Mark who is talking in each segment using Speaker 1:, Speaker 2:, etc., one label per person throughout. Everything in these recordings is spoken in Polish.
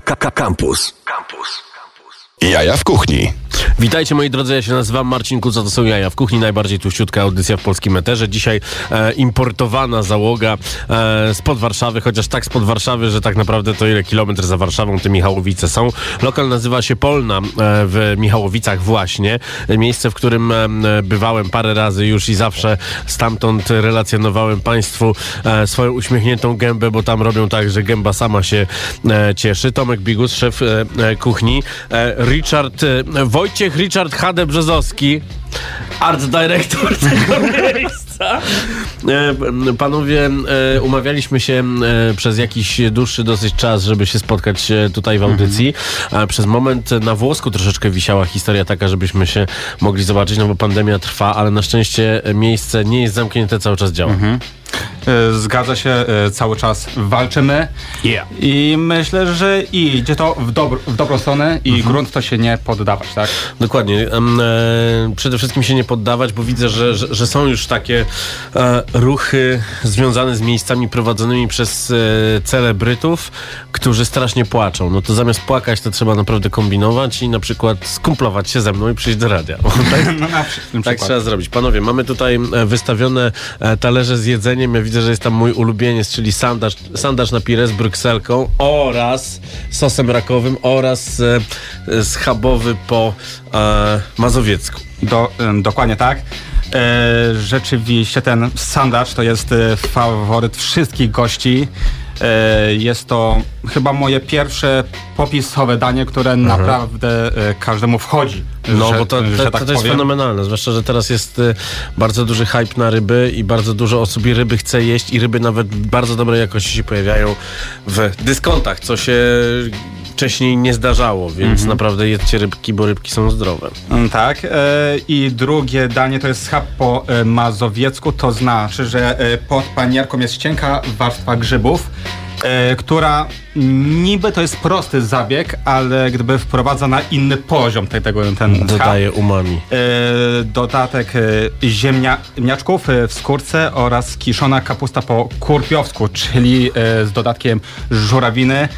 Speaker 1: Campus. Campus.
Speaker 2: Jaja w kuchni.
Speaker 3: Witajcie moi drodzy, ja się nazywam Marcin Kuca, to są Jaja w Kuchni, najbardziej tuściutka audycja w polskim eterze. Dzisiaj e, importowana załoga e, spod Warszawy, chociaż tak spod Warszawy, że tak naprawdę to ile kilometr za Warszawą te Michałowice są. Lokal nazywa się Polna e, w Michałowicach właśnie. Miejsce, w którym e, bywałem parę razy już i zawsze stamtąd relacjonowałem Państwu e, swoją uśmiechniętą gębę, bo tam robią tak, że gęba sama się e, cieszy. Tomek Bigus, szef e, kuchni. Richard, e, Wojciech Richard Hade Brzezowski, art dyrektor tego miejsca. E, Panowie, e, umawialiśmy się przez jakiś dłuższy dosyć czas, żeby się spotkać tutaj w audycji. Przez moment na włosku troszeczkę wisiała historia taka, żebyśmy się mogli zobaczyć, no bo pandemia trwa, ale na szczęście miejsce nie jest zamknięte, cały czas działa.
Speaker 4: E, Zgadza się, e, cały czas walczymy
Speaker 3: Yeah.
Speaker 4: i myślę, że idzie to w, dobro, w dobrą stronę i grunt to się nie poddawać, tak?
Speaker 3: Dokładnie. E, przede wszystkim się nie poddawać, bo widzę, że, że, że są już takie e, ruchy związane z miejscami prowadzonymi przez e, celebrytów, którzy strasznie płaczą. No to zamiast płakać, to trzeba naprawdę kombinować i na przykład skumplować się ze mną i przyjść do radia. tak,
Speaker 4: No, na
Speaker 3: tak trzeba zrobić. Panowie, mamy tutaj e, wystawione e, talerze z jedzeniem. Ja widzę, że jest tam mój ulubieniec, czyli sandaż, sandaż na pire z brukselką oraz sosem rakowym oraz e, e, schabowy po e, mazowiecku.
Speaker 4: Do, em, dokładnie tak. E, rzeczywiście ten sandaż to jest e, faworyt wszystkich gości. E, jest to chyba moje pierwsze popisowe danie, które naprawdę e, każdemu wchodzi.
Speaker 3: No,
Speaker 4: że,
Speaker 3: bo to, to,
Speaker 4: tak
Speaker 3: to jest
Speaker 4: powiem.
Speaker 3: fenomenalne, zwłaszcza, że teraz jest y, bardzo duży hype na ryby i bardzo dużo osób i ryby chce jeść i ryby nawet bardzo dobrej jakości się pojawiają w dyskontach, co się wcześniej nie zdarzało, więc
Speaker 4: Mhm.
Speaker 3: naprawdę jedzcie rybki, bo rybki są zdrowe.
Speaker 4: Mm, Tak. E, I drugie danie to jest schab po e, mazowiecku, to znaczy, że e, pod panierką jest cienka warstwa grzybów, która niby to jest prosty zabieg, ale gdyby wprowadza na inny poziom te- tego ten.
Speaker 3: Dodaje umami.
Speaker 4: Dodatek ziemniaczków w skórce oraz kiszona kapusta po kurpiowsku, czyli z dodatkiem żurawiny.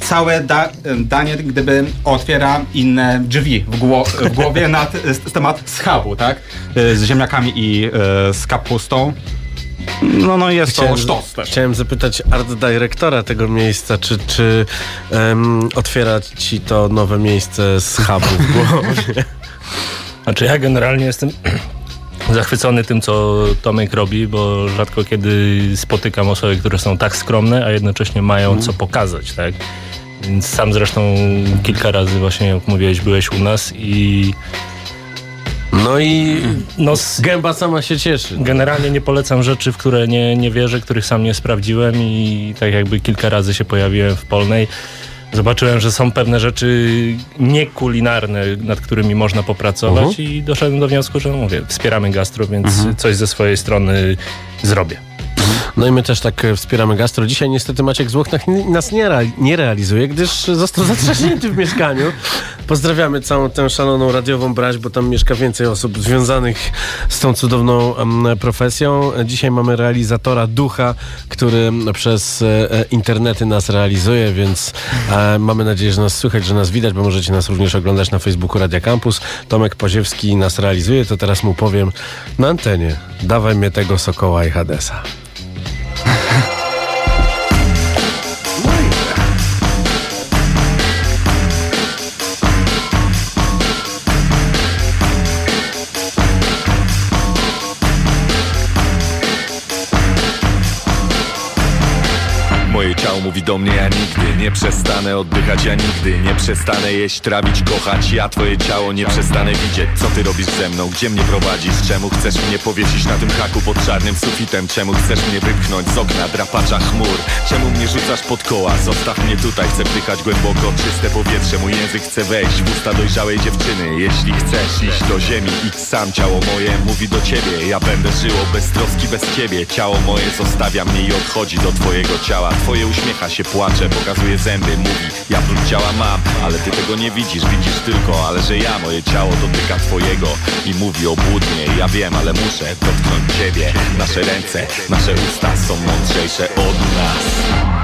Speaker 4: Całe da, danie gdyby otwiera inne drzwi w, gło- w głowie na temat schabu, tak? E, Z ziemniakami i e, z kapustą. No, no jest to sztos też.
Speaker 3: chciałem zapytać art dyrektora tego miejsca, czy, czy em, otwiera ci to nowe miejsce z hubu w głowie?
Speaker 5: Znaczy ja generalnie jestem zachwycony tym, co Tomek robi, bo rzadko kiedy spotykam osoby, które są tak skromne, a jednocześnie mają co pokazać, tak? Więc sam zresztą kilka razy właśnie, jak mówiłeś, byłeś u nas i
Speaker 3: No i
Speaker 5: no,
Speaker 3: gęba sama się cieszy.
Speaker 5: generalnie nie polecam rzeczy, w które nie, nie wierzę, których sam nie sprawdziłem i tak jakby kilka razy się pojawiłem w Polnej. Zobaczyłem, że są pewne rzeczy niekulinarne, nad którymi można popracować i doszedłem do wniosku, że mówię, wspieramy gastro, więc coś ze swojej strony zrobię.
Speaker 3: No i my też tak e, wspieramy gastro. Dzisiaj niestety Maciek Złoch nas- nie, nie realizuje, gdyż został zatrzaśnięty w mieszkaniu. Pozdrawiamy całą tę szaloną radiową braź, bo tam mieszka więcej osób związanych z tą cudowną profesją. Dzisiaj mamy realizatora Ducha, który przez e, e, internety nas realizuje, więc mamy nadzieję, że nas słychać, że nas widać, bo możecie nas również oglądać na Facebooku Radia Campus. Tomek Poziewski nas realizuje, to teraz mu powiem na antenie. Dawaj mnie tego Sokoła i Hadesa.
Speaker 2: Mówi do mnie, ja nigdy nie przestanę oddychać, ja nigdy nie przestanę jeść, trawić, kochać. Ja twoje ciało nie przestanę widzieć. Co ty robisz ze mną? Gdzie mnie prowadzisz? Czemu chcesz mnie powiesić na tym haku pod czarnym sufitem? Czemu chcesz mnie wypchnąć z okna drapacza chmur? Czemu mnie rzucasz pod koła? Zostaw mnie tutaj, chcę wdychać głęboko czyste powietrze. Mój język chce wejść w usta dojrzałej dziewczyny. Jeśli chcesz iść do ziemi, idź sam. Ciało moje mówi do ciebie. Ja będę żyło bez troski, bez ciebie. Ciało moje zostawia mnie i odchodzi do twojego ciała. Twoje uśmiecha się, płacze, pokazuje zęby, mówi Ja próg ciała mam, ale ty tego nie widzisz Widzisz tylko, ale że ja moje ciało dotyka twojego. I mówi obłudnie, ja wiem, ale muszę dotknąć ciebie. Nasze ręce, nasze usta są mądrzejsze od nas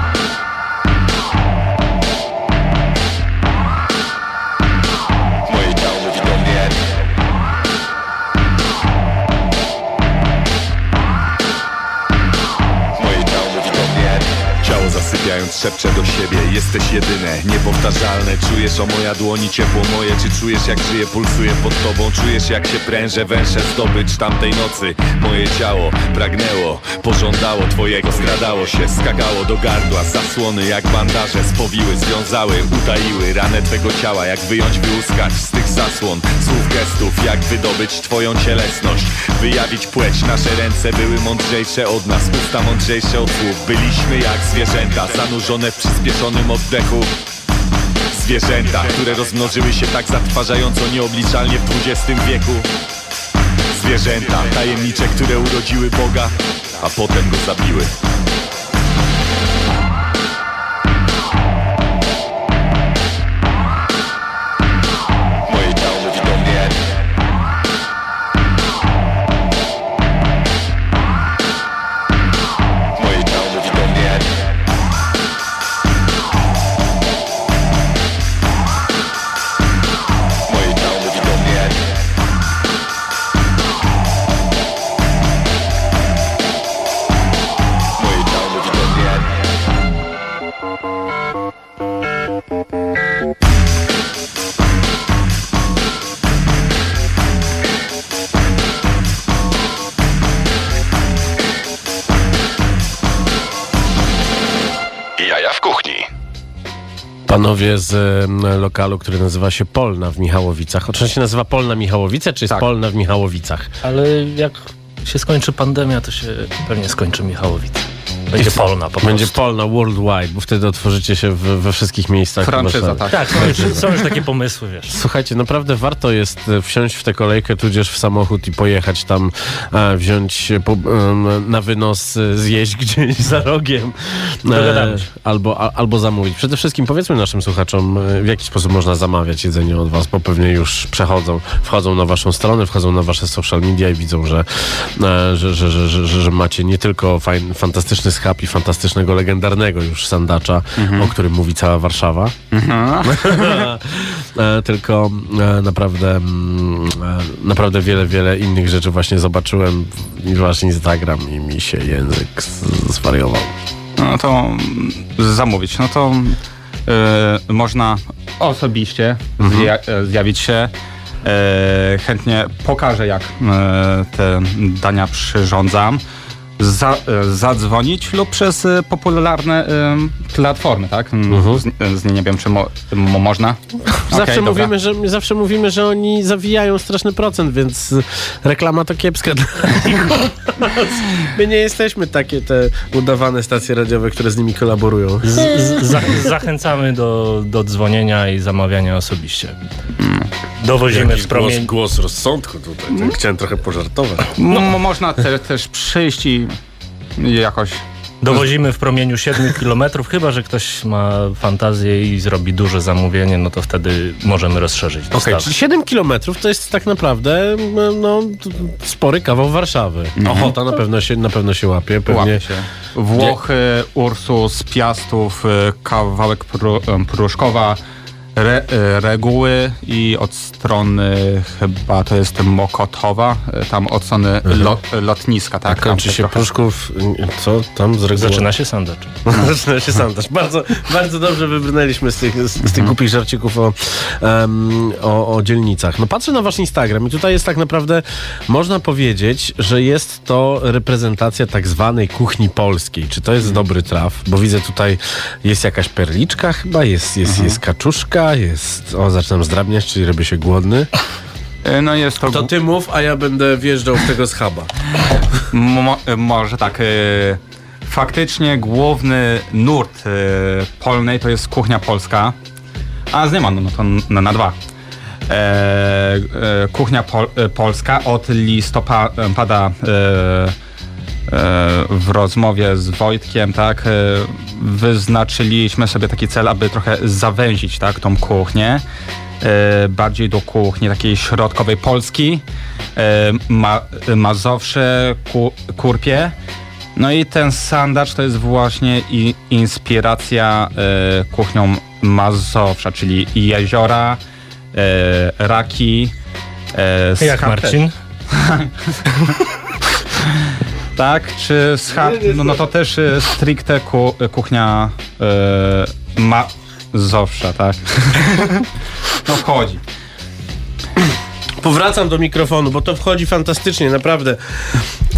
Speaker 2: Yeah. Szepczę do siebie Jesteś jedyne, niepowtarzalne. Czujesz o moja dłoni ciepło moje. Czy czujesz jak żyje, pulsuje pod tobą? Czujesz jak się prężę, węszę zdobycz tamtej nocy? Moje ciało pragnęło, pożądało twojego. Skradało się, skakało do gardła. Zasłony jak bandaże spowiły, związały Utaiły ranę twego ciała. Jak wyjąć, wyłuskać z tych zasłon Słów gestów, jak wydobyć twoją cielesność? Wyjawić płeć, nasze ręce były mądrzejsze od nas. Usta mądrzejsze od słów. Byliśmy jak zwierzęta, zanurzone w przyspieszonym oddechu. Zwierzęta, które rozmnożyły się tak zatrważająco nieobliczalnie w XX wieku. Zwierzęta, tajemnicze, które urodziły Boga, a potem go zabiły
Speaker 3: Panowie z lokalu, który nazywa się Polna w Michałowicach. Oczywiście się nazywa Polna Michałowice, czy jest
Speaker 4: Tak.
Speaker 3: Polna w Michałowicach?
Speaker 5: Ale jak się skończy pandemia, to się pewnie skończy Michałowice. Będzie polna po prostu.
Speaker 3: Będzie Polna worldwide, bo wtedy otworzycie się w, we wszystkich miejscach.
Speaker 4: Franczyza, tak.
Speaker 5: Tak, są już, są już takie pomysły, wiesz.
Speaker 3: Słuchajcie, naprawdę warto jest e, wsiąść w tę kolejkę, tudzież w samochód i pojechać tam, e, wziąć na wynos, e, zjeść gdzieś za rogiem.
Speaker 5: Się.
Speaker 3: albo, a, albo zamówić. Przede wszystkim powiedzmy naszym słuchaczom, w jaki sposób można zamawiać jedzenie od was, bo pewnie już przechodzą, wchodzą na waszą stronę, wchodzą na wasze social media i widzą, że, e, że, że, że, że, że, macie nie tylko fajn, fantastyczny i fantastycznego, legendarnego już sandacza, o którym mówi cała Warszawa, e, tylko e, naprawdę, mm, e, naprawdę wiele, wiele innych rzeczy właśnie zobaczyłem i wasz Instagram i mi się język zwariował.
Speaker 4: No to mm, zamówić. No to y, można osobiście zja, e, zjawić się. Chętnie pokażę, jak te dania przyrządzam. Za, e, zadzwonić lub przez e, popularne e, platformy, tak? Mm, Z, z nie, wiem, czy mo, mo, można.
Speaker 3: Zawsze,
Speaker 4: dobra.
Speaker 3: mówimy, że, zawsze mówimy, że oni zawijają straszny procent, więc reklama to kiepska. My nie jesteśmy takie te udawane stacje radiowe, które z nimi kolaborują.
Speaker 5: Z, z, za, zachęcamy do, do dzwonienia i zamawiania osobiście. Dowozimy w promień...
Speaker 3: głos rozsądku tutaj. Tak chciałem trochę pożartować.
Speaker 4: M- można te, też przyjść i jakoś
Speaker 5: Dowozimy w promieniu 7 km, chyba że ktoś ma fantazję i zrobi duże zamówienie, no to wtedy możemy rozszerzyć
Speaker 3: Okej,
Speaker 5: dostawę.
Speaker 3: czyli 7 kilometrów to jest tak naprawdę m, no, spory kawał Warszawy. Ochota na pewno się, na pewno się łapie. Pewnie
Speaker 4: Łapie się. Włochy, Ursus, Piastów, y, kawałek Pru- y, Pruszkowa, re, Reguły i od strony chyba to jest Mokotowa, y, tam od strony lo, lotniska, tak?
Speaker 3: Tak, kończy
Speaker 4: Tam
Speaker 3: się
Speaker 4: trochę-
Speaker 3: Pruszków. Co tam z reguły?
Speaker 5: Zaczyna się sandacz.
Speaker 3: Zaczyna się sandaż. Bardzo, bardzo dobrze wybrnęliśmy z tych, z, z tych głupich żarcików o, em, o, o dzielnicach. No patrzę na wasz Instagram i tutaj jest tak naprawdę, można powiedzieć, że jest to reprezentacja tak zwanej kuchni polskiej. Czy to jest dobry traf? Bo widzę tutaj jest jakaś perliczka chyba, jest, jest, jest kaczuszka, jest... O, zaczynam zdrabniać, czyli robię się głodny.
Speaker 4: Y, No jest to,
Speaker 3: To ty mów, a ja będę wjeżdżał w tego schaba.
Speaker 4: Mo, może tak. y, Faktycznie główny nurt y, polnej to jest kuchnia polska, a z nie ma, no to na, na dwa. E, e, kuchnia pol, e, polska od listopada e, e, w rozmowie z Wojtkiem, tak, e, wyznaczyliśmy sobie taki cel, aby trochę zawęzić, tak, tą kuchnię e, bardziej do kuchni takiej środkowej Polski, e, ma, Mazowsze, ku, Kurpie. No i ten sandacz to jest właśnie inspiracja e, kuchnią Mazowsza, czyli jeziora, e, raki. E,
Speaker 5: Jak Marcin?
Speaker 4: Tak, czy scha... no, no to też e, stricte ku, kuchnia e, mazowsza, tak? no wchodzi.
Speaker 3: Powracam do mikrofonu, bo to wchodzi fantastycznie, naprawdę.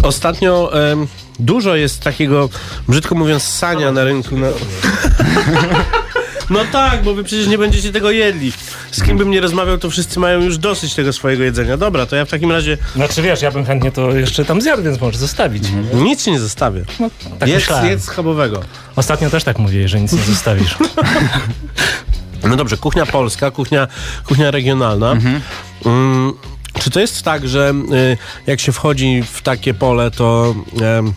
Speaker 3: Ostatnio em, dużo jest takiego, brzydko mówiąc, sania na rynku. Na... No tak, bo wy przecież nie będziecie tego jedli. Z kim bym nie rozmawiał, to wszyscy mają już dosyć tego swojego jedzenia. Dobra, to ja w takim razie
Speaker 5: Znaczy wiesz, ja bym chętnie to jeszcze tam zjadł, więc możesz zostawić.
Speaker 3: nic ci nie zostawię.
Speaker 5: Tak
Speaker 3: jedz,
Speaker 5: myślałem.
Speaker 3: jedz schabowego.
Speaker 5: Ostatnio też tak mówiłeś, że nic nie zostawisz.
Speaker 3: No dobrze, kuchnia polska, kuchnia, kuchnia regionalna. Mm, czy to jest tak, że y, jak się wchodzi w takie pole, to em,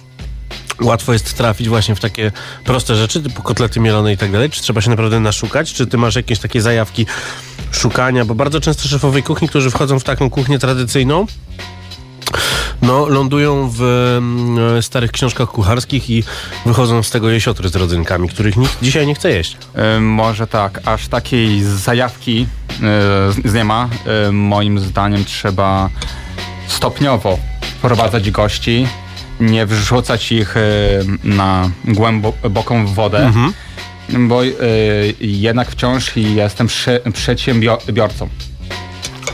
Speaker 3: łatwo jest trafić właśnie w takie proste rzeczy, typu kotlety mielone i tak dalej? Czy trzeba się naprawdę naszukać? Czy ty masz jakieś takie zajawki szukania? Bo bardzo często szefowie kuchni, którzy wchodzą w taką kuchnię tradycyjną, no, lądują w mm, starych książkach kucharskich i wychodzą z tego jesiotry z rodzynkami, których nikt dzisiaj nie chce jeść.
Speaker 4: E, może tak, aż takiej zajawki e, nie ma. E, moim zdaniem trzeba stopniowo wprowadzać gości, nie wrzucać ich e, na głęboką wodę, bo e, jednak wciąż jestem przedsiębiorcą.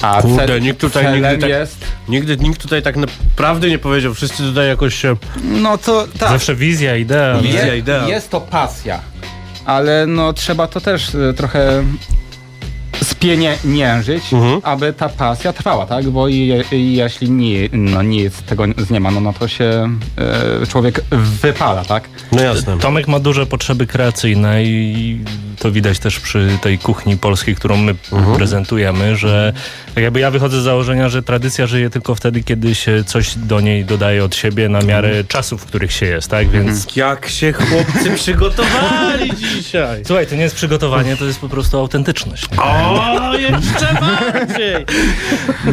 Speaker 4: A
Speaker 3: Kurde,
Speaker 4: cel-
Speaker 3: nikt tutaj nigdy tak-
Speaker 4: jest,
Speaker 3: Nigdy nikt tutaj tak naprawdę nie powiedział. Wszyscy tutaj jakoś się...
Speaker 4: no to tak,
Speaker 5: Zawsze wizja, idea.
Speaker 3: Wizja,
Speaker 4: Je-
Speaker 3: idea.
Speaker 4: Jest to pasja, ale no trzeba to też e, trochę spieniężyć,
Speaker 3: Mhm.
Speaker 4: aby ta pasja trwała, tak? Bo je, jeśli nie, no nic tego nie ma, no, no to się e, człowiek wypala, tak?
Speaker 3: No jasne.
Speaker 5: Tomek ma duże potrzeby kreacyjne i to widać też przy tej kuchni polskiej, którą my prezentujemy, że tak jakby ja wychodzę z założenia, że tradycja żyje tylko wtedy, kiedy się coś do niej dodaje od siebie na miarę czasów, w których się jest, tak? Więc
Speaker 3: Jak się chłopcy przygotowali dzisiaj.
Speaker 5: słuchaj, to nie jest przygotowanie, to jest po prostu autentyczność. nie?
Speaker 3: O, jeszcze bardziej.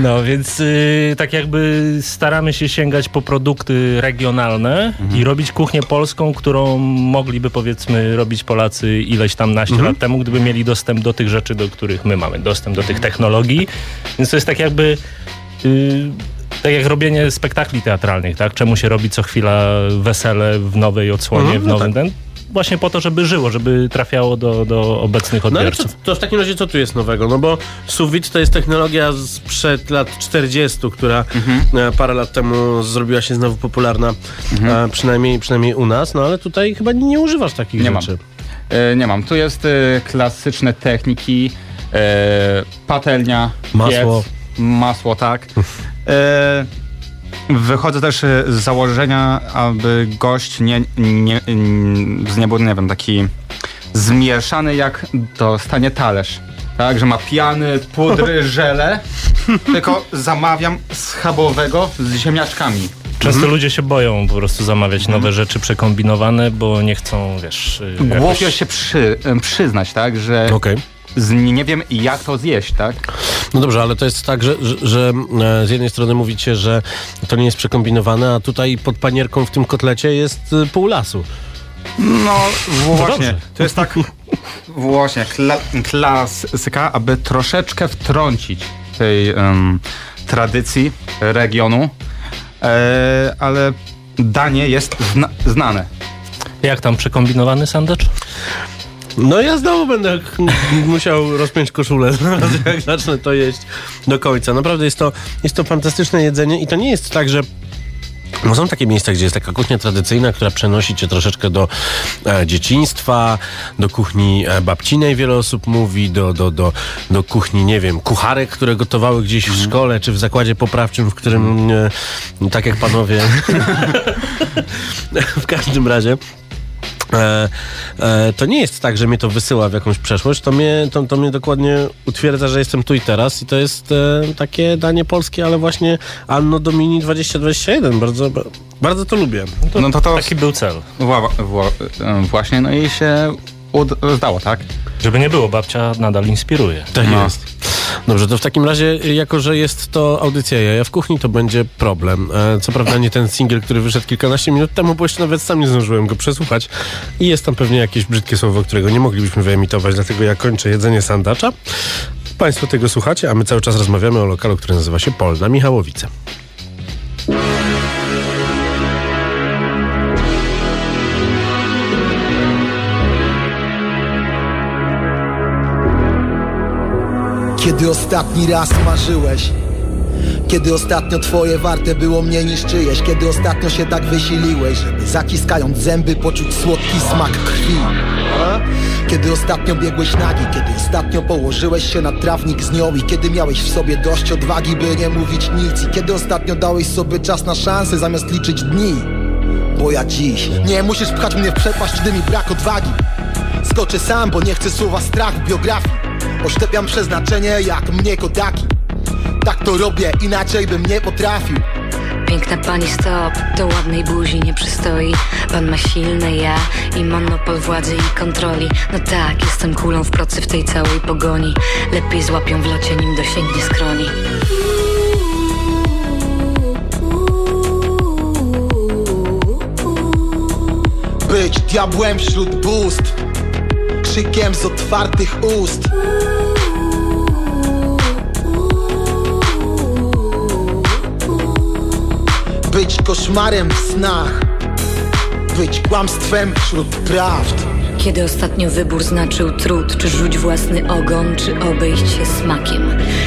Speaker 5: No więc y, tak jakby staramy się sięgać po produkty regionalne i robić kuchnię polską, którą mogliby powiedzmy robić Polacy ileś tam naście lat temu, gdyby mieli dostęp do tych rzeczy, do których my mamy dostęp, do tych technologii. Więc to jest tak jakby... Y, tak jak robienie spektakli teatralnych, tak? Czemu się robi co chwila wesele w nowej odsłonie,
Speaker 3: Mhm,
Speaker 5: w
Speaker 3: no
Speaker 5: nowym ten? Właśnie po to, żeby żyło, żeby trafiało do, do obecnych
Speaker 3: No ale co,
Speaker 5: odbiorców.
Speaker 3: to w takim razie co tu jest nowego? No bo sous vide to jest technologia sprzed lat 40, która e, parę lat temu zrobiła się znowu popularna, e, przynajmniej, przynajmniej u nas, no ale tutaj chyba nie używasz takich
Speaker 4: Nie mam.
Speaker 3: rzeczy.
Speaker 4: E, nie mam. Tu jest e, klasyczne techniki, e, patelnia,
Speaker 3: Masło.
Speaker 4: piec, masło, tak. E, wychodzę też e, z założenia, aby gość nie, nie, z nie był, nie wiem, taki zmieszany jak dostanie talerz. Tak, że ma piany, pudry, żele, tylko zamawiam schabowego z ziemniaczkami.
Speaker 5: Często ludzie się boją po prostu zamawiać nowe rzeczy przekombinowane, bo nie chcą, wiesz... y,
Speaker 4: Głupio
Speaker 5: jakoś-
Speaker 4: się przy, em, przyznać, tak, że
Speaker 3: Okej.
Speaker 4: Z, nie wiem jak to zjeść, tak?
Speaker 3: No dobrze, ale to jest tak, że, że, że e, z jednej strony mówicie, że to nie jest przekombinowane, a tutaj pod panierką w tym kotlecie jest e, pół lasu.
Speaker 4: No właśnie,
Speaker 5: dobrze.
Speaker 4: to jest tak właśnie kla, klasyka, aby troszeczkę wtrącić tej em, tradycji regionu, e, ale danie jest zna, znane.
Speaker 5: Jak tam przekombinowany sandacz?
Speaker 3: No ja znowu będę musiał rozpiąć koszulę, jak zacznę to jeść do końca. Naprawdę jest to, jest to fantastyczne jedzenie i to nie jest tak, że no są takie miejsca, gdzie jest taka kuchnia tradycyjna, która przenosi cię troszeczkę do e, dzieciństwa, do kuchni e, babcinej, wiele osób mówi, do, do, do, do kuchni, nie wiem, kucharek, które gotowały gdzieś w szkole, czy w zakładzie poprawczym, w którym, e, tak jak panowie, w każdym razie. E, e, to nie jest tak, że mnie to wysyła w jakąś przeszłość, to mnie, to, to mnie dokładnie utwierdza, że jestem tu i teraz i to jest e, takie danie polskie, ale właśnie Anno Domini 2021. Bardzo, bardzo to lubię.
Speaker 4: No to to
Speaker 5: Taki był cel.
Speaker 4: wła, wła, em, właśnie, no i się ud, zdało, tak?
Speaker 5: Żeby nie było, babcia nadal inspiruje.
Speaker 3: Tak
Speaker 4: No.
Speaker 3: jest. Dobrze, to w takim razie, jako że jest to audycja Jaja w kuchni, to będzie problem. E, co prawda nie ten singiel, który wyszedł kilkanaście minut temu, bo jeszcze nawet sam nie zdążyłem go przesłuchać i jest tam pewnie jakieś brzydkie słowo, którego nie moglibyśmy wyemitować, dlatego ja kończę jedzenie sandacza. Państwo tego słuchacie, a my cały czas rozmawiamy o lokalu, który nazywa się Polna Michałowice.
Speaker 6: Kiedy ostatni raz marzyłeś? Kiedy ostatnio twoje warte było mniej niż czyjeś? Kiedy ostatnio się tak wysiliłeś? Żeby zaciskając zęby poczuć słodki smak krwi? Kiedy ostatnio biegłeś nagi? Kiedy ostatnio położyłeś się na trawnik z nią? I kiedy miałeś w sobie dość odwagi by nie mówić nic? I kiedy ostatnio dałeś sobie czas na szansę zamiast liczyć dni? Bo ja dziś Nie musisz pchać mnie w przepaść, gdy mi brak odwagi. Skoczę sam, bo nie chcę słowa strach w biografii Oszczepiam przeznaczenie jak mnie kodaki Tak to robię, inaczej bym nie potrafił.
Speaker 7: Piękna pani stop, do ładnej buzi nie przystoi. Pan ma silne ja i monopol władzy i kontroli. No tak, jestem kulą w procy w tej całej pogoni. Lepiej złapią w locie, nim dosięgnie skroni.
Speaker 6: Być diabłem wśród bóstw Krzykiem z otwartych ust Być koszmarem w snach Być kłamstwem wśród prawd.
Speaker 7: Kiedy ostatnio wybór znaczył trud Czy rzuć własny ogon, czy obejść się smakiem?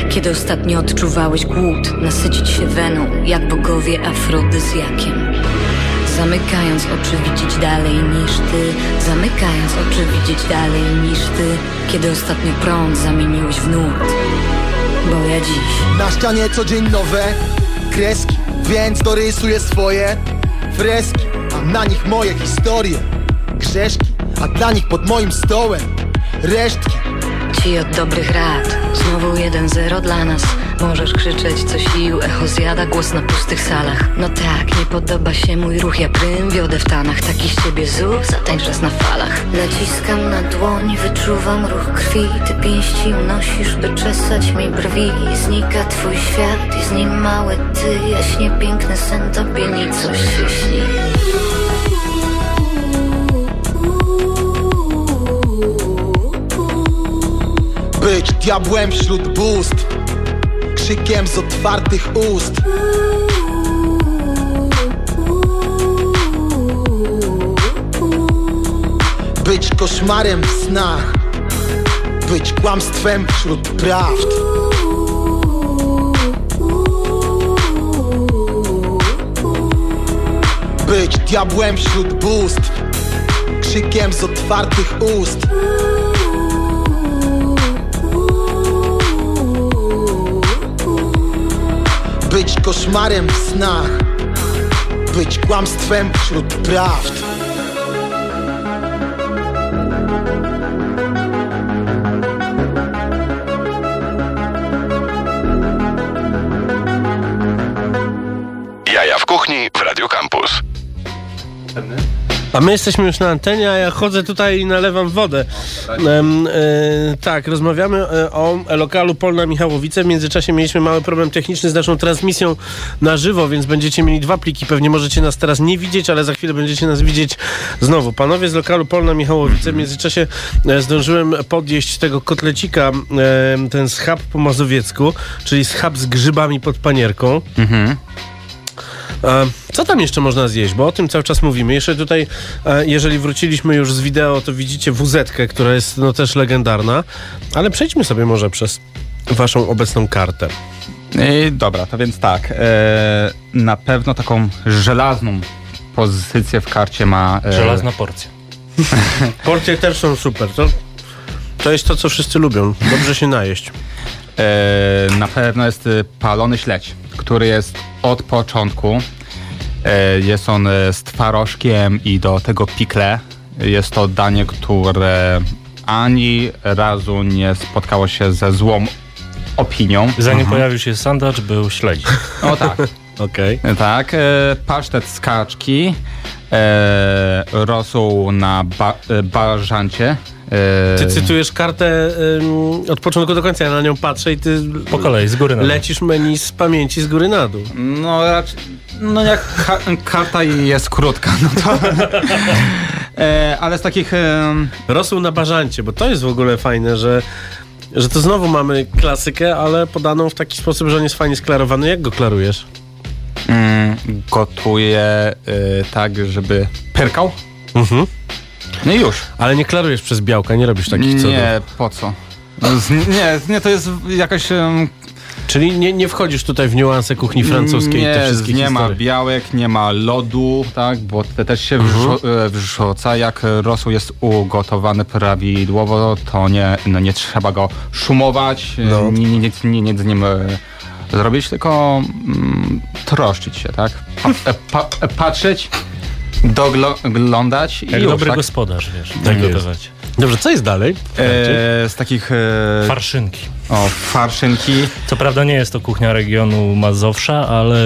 Speaker 7: Kiedy ostatnio odczuwałeś głód Nasycić się weną, jak bogowie afrodyzjakiem Zamykając oczy widzieć dalej niż ty Zamykając oczy widzieć dalej niż ty. Kiedy ostatnio prąd zamieniłeś w nurt? Bo ja dziś
Speaker 6: Na ścianie co dzień nowe kreski Więc dorysuję swoje freski A na nich moje historie. Grzeszki, a dla nich pod moim stołem Resztki.
Speaker 7: Ci od dobrych rad Znowu 1-0 dla nas Możesz krzyczeć co sił Echo zjada głos na pustych salach. No tak, nie podoba się mój ruch Ja prym wiodę w tanach. Taki z ciebie zuch Zatańczesz na falach. Naciskam na dłoń Wyczuwam ruch krwi. Ty pięści unosisz By czesać mi brwi. Znika twój świat I z nim mały ty. Jaśnie piękny sen Tobie się śni
Speaker 6: Być diabłem wśród bóstw Krzykiem z otwartych ust. Być koszmarem w snach. Być kłamstwem wśród prawd. Być diabłem wśród bóstw. Krzykiem z otwartych ust Być koszmarem w snach Być kłamstwem wśród prawd
Speaker 1: Jaja w kuchni w Radio Campus.
Speaker 3: A my jesteśmy już na antenie, a ja chodzę tutaj i nalewam wodę. E, tak, rozmawiamy e, o lokalu Polna Michałowice. W międzyczasie mieliśmy mały problem techniczny z naszą transmisją na żywo, więc będziecie mieli dwa pliki. Pewnie możecie nas teraz nie widzieć, ale za chwilę będziecie nas widzieć znowu. Panowie z lokalu Polna Michałowice, w międzyczasie e, zdążyłem podjeść tego kotlecika, ten schab po mazowiecku, czyli schab z grzybami pod panierką. E, Co tam jeszcze można zjeść? Bo o tym cały czas mówimy. Jeszcze tutaj, e, jeżeli wróciliśmy już z wideo, to widzicie wz która jest no, też legendarna. Ale przejdźmy sobie może przez waszą obecną kartę.
Speaker 4: I dobra, to więc tak. E, na pewno taką żelazną pozycję w karcie ma. E,
Speaker 5: Żelazna porcja.
Speaker 3: Porcje też są super. To, to jest to, co wszyscy lubią. Dobrze się najeść.
Speaker 4: E, na pewno jest e, palony śledź, który jest od początku. E, jest on e, z twarożkiem i do tego pikle. Jest to danie, które ani razu nie spotkało się ze złą opinią.
Speaker 5: Zanim pojawił się sandacz, był śledzik.
Speaker 4: O tak.
Speaker 3: Okej.
Speaker 4: Tak, e, pasztet z kaczki, e, rosół na ba, e, bażancie.
Speaker 3: Ty cytujesz kartę ym, od początku do końca, ja na nią patrzę i ty
Speaker 5: Po kolei, z góry na dół.
Speaker 3: lecisz menu z pamięci z góry na dół.
Speaker 4: No raczej, no jak ka, karta jest krótka, no to... e, ale z takich...
Speaker 3: Rosół na bażancie, bo to jest w ogóle fajne, że, że to znowu mamy klasykę, ale podaną w taki sposób, że on jest fajnie sklarowany. Jak go klarujesz?
Speaker 4: mm, gotuję e, tak, żeby pyrkał.
Speaker 3: Mhm.
Speaker 4: No i już.
Speaker 3: Ale nie klarujesz przez białka, nie robisz takich cudów.
Speaker 4: Nie, po co? Z, nie, nie, to jest jakaś... em,
Speaker 3: Czyli nie, nie wchodzisz tutaj w niuanse kuchni francuskiej i te
Speaker 4: nie,
Speaker 3: wszystkie
Speaker 4: nie ma
Speaker 3: historie.
Speaker 4: białek, nie ma lodu, tak, bo te też się
Speaker 3: Mhm.
Speaker 4: e, wrzuca. Jak rosół jest ugotowany prawidłowo, to nie, no nie trzeba go szumować,
Speaker 3: No.
Speaker 4: ni- ni- nic, ni- nic z nim e, zrobić, tylko mm, troszczyć się, tak? Pa, e, pa, patrzeć, doglądać i
Speaker 5: Jak
Speaker 4: już,
Speaker 5: dobry
Speaker 4: tak?
Speaker 5: gospodarz, wiesz,
Speaker 3: Tak jest.
Speaker 5: gotować.
Speaker 3: Dobrze, co jest dalej?
Speaker 4: E, z takich e,
Speaker 5: Farszynki.
Speaker 4: O, farszynki
Speaker 5: Co prawda nie jest to kuchnia regionu Mazowsza, ale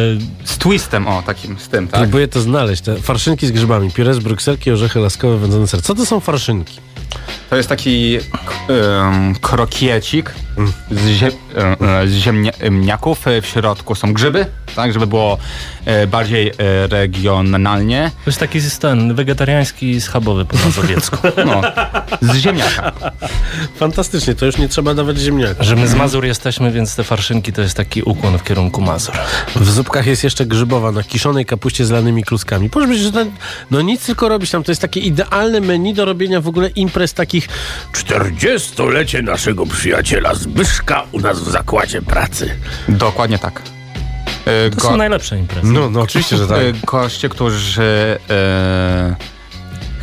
Speaker 4: z twistem, o, takim, z tym, tak?
Speaker 3: Próbuję to znaleźć. Te farszynki z grzybami, pire z brukselki, orzechy laskowe, wędzone ser. Co to są farszynki?
Speaker 4: To jest taki um, krokiecik z, zie, z ziemniaków. W środku są grzyby, tak, żeby było e, bardziej e, regionalnie.
Speaker 5: to jest taki ten wegetariański schabowy po mazowiecku.
Speaker 4: No, z ziemniaka.
Speaker 3: Fantastycznie, to już nie trzeba dawać ziemniaka.
Speaker 5: Że my z Mazur jesteśmy, więc te farszynki to jest taki ukłon w kierunku Mazur.
Speaker 3: W zupkach jest jeszcze grzybowa na kiszonej kapuście z lanymi kluskami. Proszę powiedzieć, że ten, no nic tylko robić tam. To jest takie idealne menu do robienia w ogóle imprez takich 40-lecie naszego przyjaciela Zbyszka u nas w zakładzie pracy.
Speaker 4: Dokładnie tak.
Speaker 5: To są najlepsze imprezy.
Speaker 3: No, no oczywiście, że tak.
Speaker 4: goście, którzy e,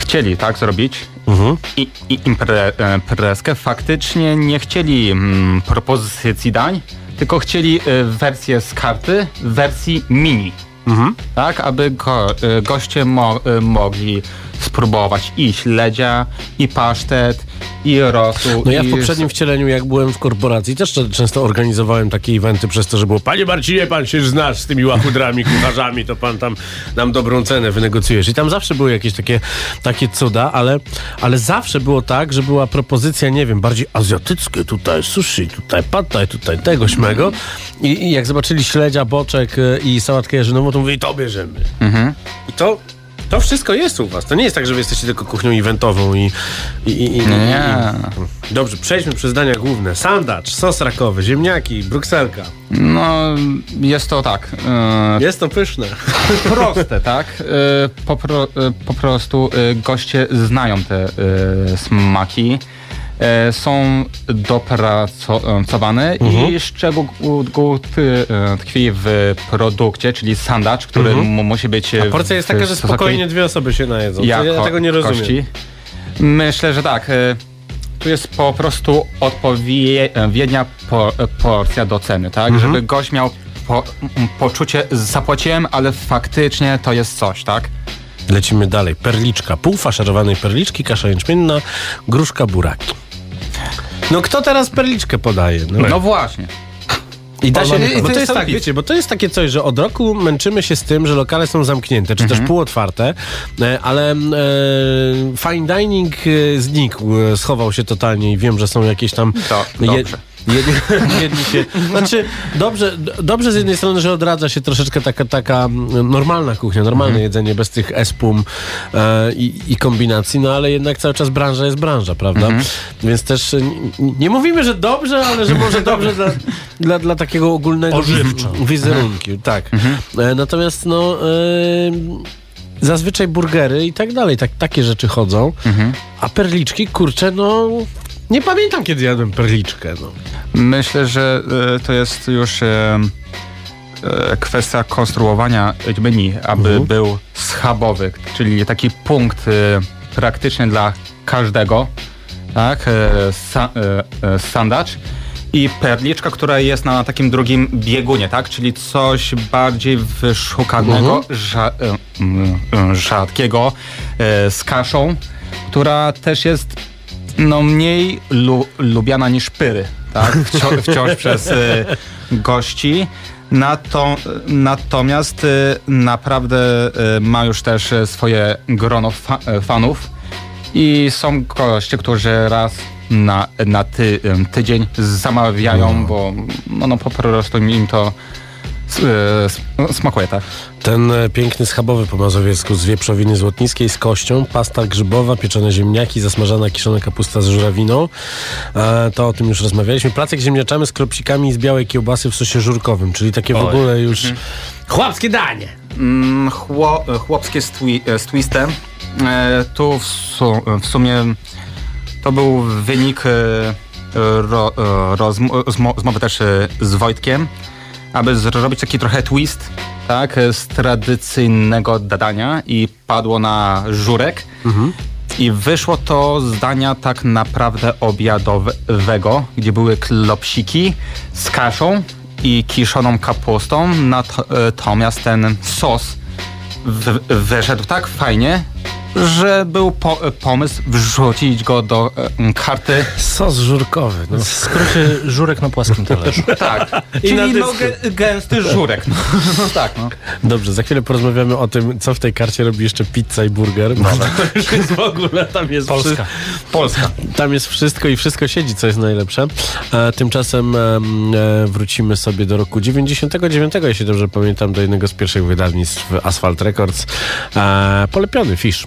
Speaker 4: chcieli tak zrobić
Speaker 3: Mhm.
Speaker 4: i, i impre, e, imprezkę, faktycznie nie chcieli mm, propozycji dań, tylko chcieli e, wersję z karty w wersji mini.
Speaker 3: Mhm.
Speaker 4: Tak, aby go, e, goście mo, mogli spróbować i śledzia, i pasztet, i rosół.
Speaker 3: No ja w poprzednim wcieleniu, jak byłem w korporacji, też często organizowałem takie eventy przez to, że było Panie Marcinie, pan się znasz z tymi łachudrami, kucharzami, to pan tam nam dobrą cenę wynegocjujesz. I tam zawsze były jakieś takie, takie cuda, ale, ale zawsze było tak, że była propozycja, nie wiem, bardziej azjatyckie, tutaj sushi, tutaj pataj, tutaj tego, śmego. I, I jak zobaczyli śledzia, boczek y, i sałatkę jarzynową, to mówili, to bierzemy. I to... To wszystko jest u was. To nie jest tak, że wy jesteście tylko kuchnią eventową i... i, i, i
Speaker 4: Nie.
Speaker 3: i- Dobrze, przejdźmy przez dania główne. Sandacz, sos rakowy, ziemniaki, brukselka.
Speaker 4: No, jest to tak. E,
Speaker 3: Jest to pyszne.
Speaker 4: proste, tak? E, Po, pro, e, po prostu goście znają te smaki. E, Są dopracowane i szczegół e, tkwi w produkcie, czyli sandacz, który mu musi być
Speaker 3: A porcja jest taka, że spokojnie dwie osoby się najedzą. Ja
Speaker 4: jako-
Speaker 3: tego nie rozumiem.
Speaker 4: kości. Myślę, że tak. e, Tu jest po prostu odpowiednia po, porcja do ceny, tak?
Speaker 3: Mhm.
Speaker 4: Żeby gość miał po, poczucie, zapłaciłem, ale faktycznie to jest coś, tak?
Speaker 3: Lecimy dalej. Perliczka. Pół faszerowanej perliczki, kasza jęczmienna, gruszka, buraki. No kto teraz perliczkę podaje? No,
Speaker 4: No właśnie.
Speaker 3: I da się,
Speaker 4: i
Speaker 3: bo
Speaker 4: to
Speaker 3: to
Speaker 4: jest
Speaker 3: tak, wiecie, bo to jest takie coś, że od roku męczymy się z tym, że lokale są zamknięte, czy
Speaker 4: Mhm.
Speaker 3: też półotwarte, e, ale e, fine dining e, znikł, e, schował się totalnie i wiem, że są jakieś tam...
Speaker 4: To dobrze.
Speaker 3: Jedni, jedni się, znaczy, dobrze, dobrze z jednej strony, że odradza się troszeczkę taka, taka normalna kuchnia, normalne
Speaker 4: Mhm.
Speaker 3: jedzenie bez tych espum e, i, i kombinacji, no ale jednak cały czas branża jest branża, prawda?
Speaker 4: Mhm.
Speaker 3: Więc też nie, nie mówimy, że dobrze, ale że może dobrze dla, dla, dla takiego ogólnego
Speaker 5: Ożywczo.
Speaker 3: wiz- wizerunku, tak.
Speaker 4: Mhm.
Speaker 3: E, natomiast no... E, Zazwyczaj burgery i tak dalej, tak, takie rzeczy chodzą.
Speaker 4: Mhm.
Speaker 3: A perliczki, kurczę, no... Nie pamiętam, kiedy jadłem perliczkę, no.
Speaker 4: Myślę, że e, to jest już e, e, kwestia konstruowania menu, aby
Speaker 3: Mhm.
Speaker 4: był schabowy, czyli taki punkt praktycznie dla każdego, tak? Sa, sandacz i perliczka, która jest na takim drugim biegunie, tak? Czyli coś bardziej wyszukanego, rza, e, m, e, rzadkiego, z kaszą, która też jest no, mniej lu, lubiana niż pyry, tak? Wciąż, wciąż przez e, gości. Nato, natomiast e, naprawdę e, ma już też swoje grono fa, e, fanów i są goście, którzy raz na, na ty, em, tydzień zamawiają, bo no, no po prostu im to smakuje, tak?
Speaker 3: Ten e, piękny schabowy po mazowiecku z wieprzowiny złotnickiej z kością, pasta grzybowa, pieczone ziemniaki, zasmażana kiszona kapusta z żurawiną. E, to o tym już rozmawialiśmy. Placek ziemniaczany z kropsikami z białej kiełbasy w sosie żurkowym, czyli takie w
Speaker 5: Oj.
Speaker 3: ogóle już chłopskie danie.
Speaker 4: Mm, chło, chłopskie z, twi, z twistem. E, tu w, su, w sumie to był wynik e, ro, e, rozm- rozmo- rozmowę też e, z Wojtkiem, aby zrobić taki trochę twist, tak, e, z tradycyjnego dadania i padło na żurek. I wyszło to z dania tak naprawdę obiadowego, gdzie były klopsiki z kaszą i kiszoną kapustą, natomiast ten sos wyszedł tak fajnie, że był po, pomysł wrzucić go do e, karty.
Speaker 3: Sos żurkowy. No.
Speaker 5: W skrócie żurek na płaskim talerzu.
Speaker 4: Tak,
Speaker 3: I
Speaker 4: czyli no, gęsty żurek. No, no tak, no.
Speaker 3: Dobrze, za chwilę porozmawiamy o tym, co w tej karcie robi jeszcze pizza i burger. Bo to już jest w ogóle, tam jest
Speaker 5: Polska.
Speaker 3: wszy-
Speaker 4: Polska.
Speaker 3: Tam jest wszystko i wszystko siedzi, co jest najlepsze. E, tymczasem em, e, wrócimy sobie do roku 99, jeśli dobrze pamiętam, do jednego z pierwszych wydawnictw Asphalt Records. E, polepiony Fish.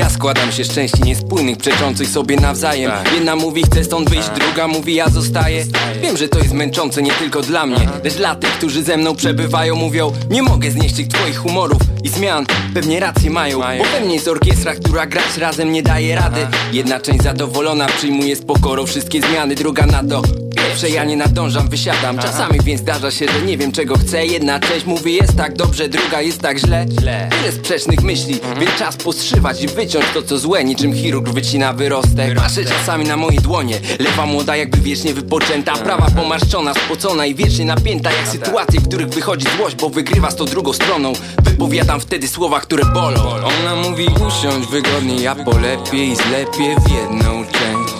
Speaker 8: Ja składam się z części niespójnych, przeczących sobie nawzajem. Jedna mówi chcę stąd wyjść, druga mówi ja zostaję. Wiem, że to jest męczące nie tylko dla mnie Lecz dla tych, którzy ze mną przebywają. Mówią, nie mogę znieść tych twoich humorów i zmian. Pewnie racje mają, bo we mnie jest orkiestra, która grać razem nie daje rady. Jedna część zadowolona przyjmuje z pokorą wszystkie zmiany Druga na to Pierwsze ja nie nadążam, wysiadam. Czasami więc zdarza się, że nie wiem czego chcę. Jedna część mówi jest tak dobrze, druga jest tak źle. Wiele sprzecznych myśli, więc czas postrzywać i wyciąć to co złe. Niczym chirurg wycina wyrostek Patrzę czasami na moje dłonie. Lewa młoda jakby wiecznie wypoczęta. Prawa pomarszczona, spocona i wiecznie napięta Jak sytuacje, w których wychodzi złość, bo wygrywa z tą drugą stroną. Wypowiadam wtedy słowa, które bolą. Ona mówi usiądź wygodnie, ja polepiej zlepię w jedną część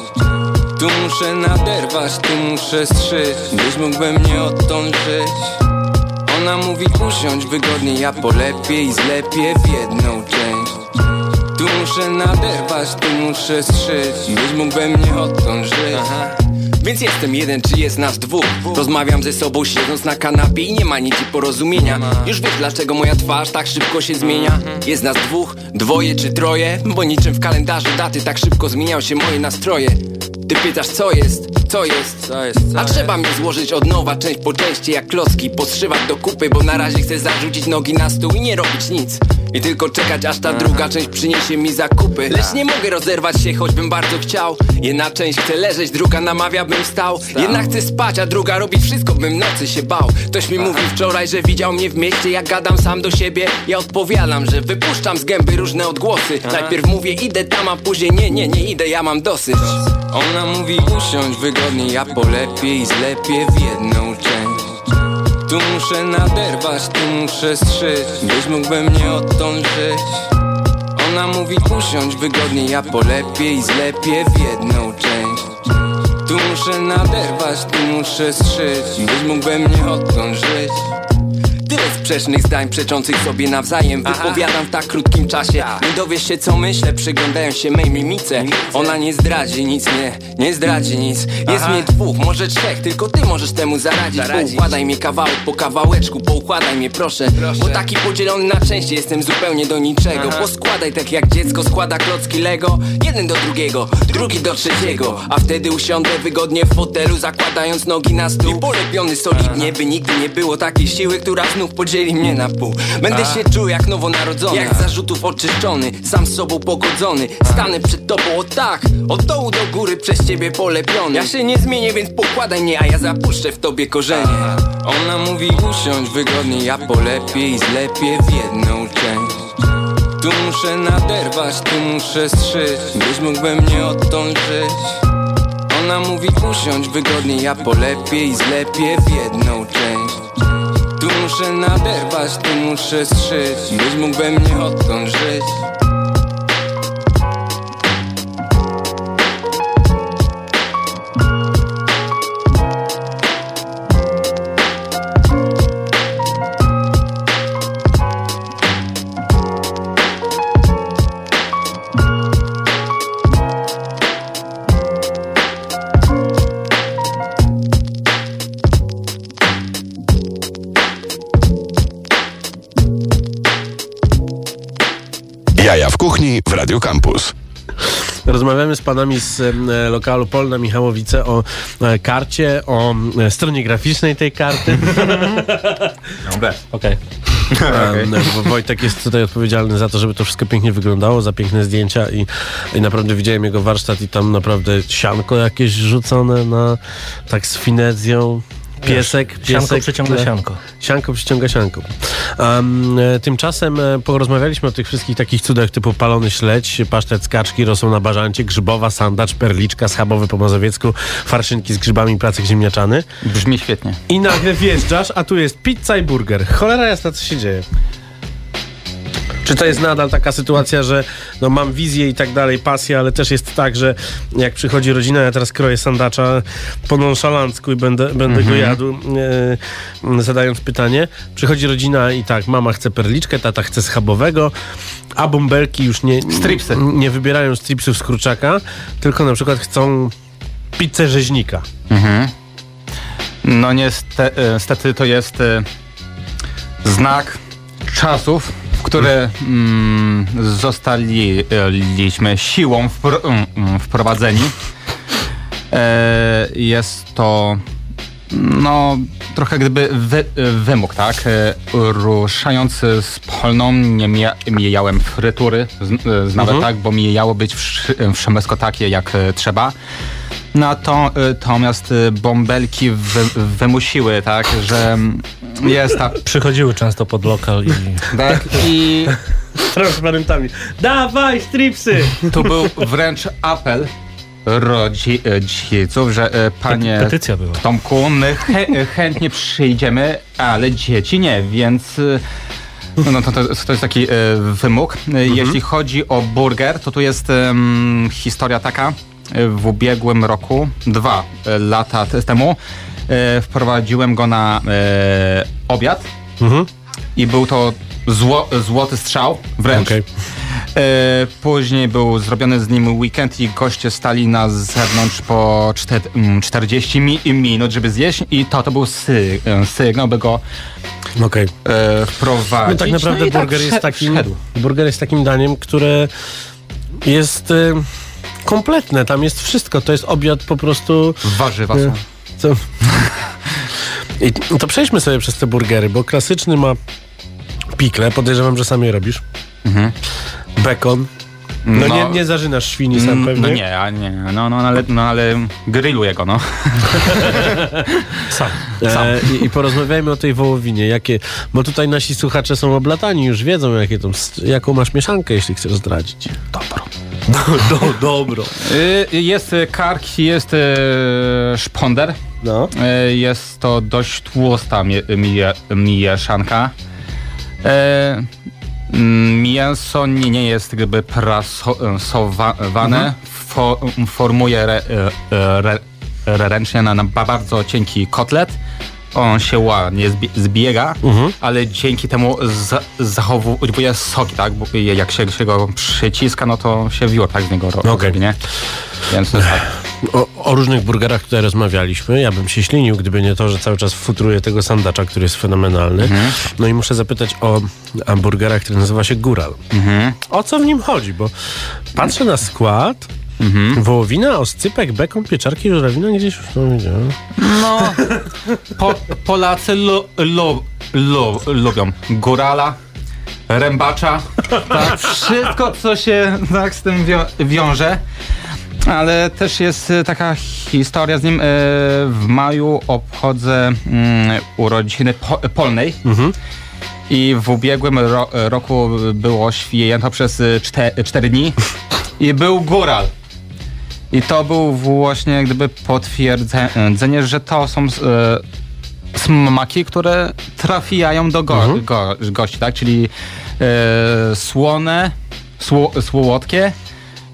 Speaker 8: tu muszę naderwać, tu muszę strzyć Byś mógł we mnie odtąd żyć. Ona mówi usiądź wygodnie, ja polepiej zlepię w jedną część. Tu muszę naderwać, tu muszę strzyć Byś mógł we mnie odtąd żyć. Więc jestem jeden, czy jest nas dwóch? Rozmawiam ze sobą siedząc na kanapie i nie ma nic porozumienia. Już wiesz dlaczego moja twarz tak szybko się zmienia? Jest nas dwóch, dwoje czy troje? Bo niczym w kalendarzu daty tak szybko zmieniają się moje nastroje Ty pytasz co jest, co jest, co jest A trzeba mnie złożyć od nowa część po części jak klocki Podszywać do kupy, bo na razie chcę zarzucić nogi na stół i nie robić nic i tylko czekać aż ta druga część przyniesie mi zakupy. Lecz nie mogę rozerwać się, choćbym bardzo chciał. Jedna część chce leżeć, druga namawia bym stał. Jedna chce spać, a druga robi wszystko, bym nocy się bał. Ktoś mi mówił wczoraj, że widział mnie w mieście Jak gadam sam do siebie, ja odpowiadam, że wypuszczam z gęby różne odgłosy. Najpierw mówię idę tam, a później nie, nie, nie idę, ja mam dosyć. Ona mówi usiądź wygodnie, ja polepiej zlepię w jedną część tu muszę naderwać, tu muszę strzyć. Byś mógł we mnie odtąd żyć. Ona mówi usiądź wygodnie, ja polepiej zlepię w jedną część. Tu muszę naderwać, tu muszę strzyć. Byś mógł we mnie odtąd żyć sprzecznych zdań przeczących sobie nawzajem. Wypowiadam w tak krótkim czasie. Nie dowiesz się co myślę, przyglądają się mej mimice. Ona nie zdradzi nic, nie, nie zdradzi nic. Jest mnie dwóch, może trzech, tylko ty możesz temu zaradzić. Poukładaj mnie kawałek po kawałeczku, poukładaj mnie proszę. Bo taki podzielony na części jestem zupełnie do niczego. Poskładaj tak jak dziecko składa klocki Lego. Jeden do drugiego, drugi do trzeciego. A wtedy usiądę wygodnie w fotelu Zakładając nogi na stół. I polepiony solidnie, by nigdy nie było takiej siły Która znów podzieli mnie na pół. Będę się czuł jak nowonarodzony. Jak zarzutów oczyszczony, sam z sobą pogodzony. Stanę przed tobą o tak, od dołu do góry przez ciebie polepiony. Ja się nie zmienię, więc pokładaj mnie, a ja zapuszczę w tobie korzenie. Ona mówi usiądź wygodnie, ja polepiej zlepię w jedną część. Tu muszę naderwać, tu muszę strzyć Byś mógł we mnie odtąd żyć. Ona mówi usiądź wygodnie, ja polepiej zlepię w jedną część muszę naderwać, tu muszę strzyć. Byś mógł we mnie odtąd żyć
Speaker 1: Radio Campus.
Speaker 3: Rozmawiamy z panami z e, lokalu Polna Michałowice o e, karcie, o e, stronie graficznej tej karty.
Speaker 5: Okej.
Speaker 3: Em, bo Wojtek jest tutaj odpowiedzialny za to, żeby to wszystko pięknie wyglądało, za piękne zdjęcia i, i naprawdę widziałem jego warsztat i tam naprawdę sianko jakieś rzucone na tak z finezją. Piesek, piesek.
Speaker 5: Sianko przyciąga sianko.
Speaker 3: Sianko przyciąga sianko. Um, e, tymczasem e, porozmawialiśmy o tych wszystkich takich cudach typu palony śledź, pasztet z kaczki, rosół na bażancie, grzybowa, sandacz, perliczka, schabowy po mazowiecku, farszynki z grzybami, placek ziemniaczany.
Speaker 4: Brzmi świetnie.
Speaker 3: I nagle wjeżdżasz, a tu jest pizza i burger. Cholera jasna, co się dzieje? Czy to jest nadal taka sytuacja, że no mam wizję i tak dalej, pasję, ale też jest tak, że jak przychodzi rodzina, ja teraz kroję sandacza po nonszalancku i będę, będę go jadł, e, zadając pytanie. Przychodzi rodzina i tak, mama chce perliczkę, tata chce schabowego, a bąbelki już nie,
Speaker 4: Stripsy.
Speaker 3: nie wybierają stripsów z kurczaka, tylko na przykład chcą pizzę rzeźnika.
Speaker 4: No nieste- e, niestety to jest e, znak czasów, które mm, zostaliśmy siłą wpro- mm, wprowadzeni. E, jest to no trochę gdyby wy, wymóg, tak? E, ruszając z polną nie mija, mijałem frytury, z, z nawet tak, bo mijało być wszystko takie jak e, trzeba. Natomiast e, bąbelki wy, wymusiły, tak, że mm, jest ta...
Speaker 5: Przychodziły często pod lokal i
Speaker 4: Tak, I
Speaker 3: Transparentami. Dawaj, stripsy!
Speaker 4: tu był wręcz apel rodziców, że panie
Speaker 5: petycja była.
Speaker 4: Tomku, my chę- chętnie przyjdziemy, ale dzieci nie, więc no to, to, to jest taki wymóg. E, Jeśli chodzi o burger, to tu jest historia taka. W ubiegłym roku, dwa e, lata te- temu, e, wprowadziłem go na e, obiad. I był to zło, złoty strzał wręcz. E, później był zrobiony z nim weekend i goście stali na zewnątrz po czter, mm, 40 mi, minut, żeby zjeść. I to, to był sy, sygnał, by go e, wprowadzić.
Speaker 3: No tak naprawdę
Speaker 4: i tak
Speaker 3: burger jest
Speaker 4: szedł-
Speaker 3: takim burger jest takim daniem, które jest y, kompletne. Tam jest wszystko. To jest obiad po prostu.
Speaker 4: Warzywa
Speaker 3: Nie.
Speaker 4: są.
Speaker 3: Co? I to przejdźmy sobie przez te burgery, bo klasyczny ma pikle, podejrzewam, że sam je robisz. Bekon. No,
Speaker 4: No.
Speaker 3: nie, nie zażynasz świni sam
Speaker 4: Mm,
Speaker 3: pewnie.
Speaker 4: No nie, a nie, no, no, ale, no ale grilluję go, no.
Speaker 3: E, i, I porozmawiajmy o tej wołowinie. Jakie, bo tutaj nasi słuchacze są oblatani, już wiedzą, jakie tą, jaką masz mieszankę, jeśli chcesz zdradzić. Dobro. Do, do, dobro.
Speaker 4: Y, Jest y, kark, jest y, szponder.
Speaker 3: No.
Speaker 4: Jest to dość tłusta mie, mie, mieszanka. E, mm, Mięso nie, jest jakby prasowane. Fo, formuje re, e, re, re, ręcznie na, na ba- bardzo cienki kotlet. On się ładnie zbie, zbiega, ale dzięki temu za, zachowuje soki, tak? Bo jak się, się go przyciska, no to się wiór tak z niego robi, nie? Więc tak.
Speaker 3: O, o różnych burgerach tutaj rozmawialiśmy. Ja bym się ślinił, gdyby nie to, że cały czas futruję tego sandacza, który jest fenomenalny. No i muszę zapytać o hamburgera, który nazywa się Góral. O co w nim chodzi? Bo patrzę na skład. Wołowina, oscypek, bekon, pieczarki, żurawina, gdzieś już to widziałem.
Speaker 4: No, po, Polacy lu, lu, lu, lubią górala, rębacza, tak, wszystko co się tak z tym wią, wiąże. Ale też jest e, taka historia z nim. E, W maju obchodzę mm, urodziny po, polnej. I w ubiegłym ro, roku było święto przez 4 dni i był góral. I to był właśnie gdyby potwierdzenie, że to są e, smaki, które trafiają do go, go, gości, tak? Czyli e, słone, sło, słodkie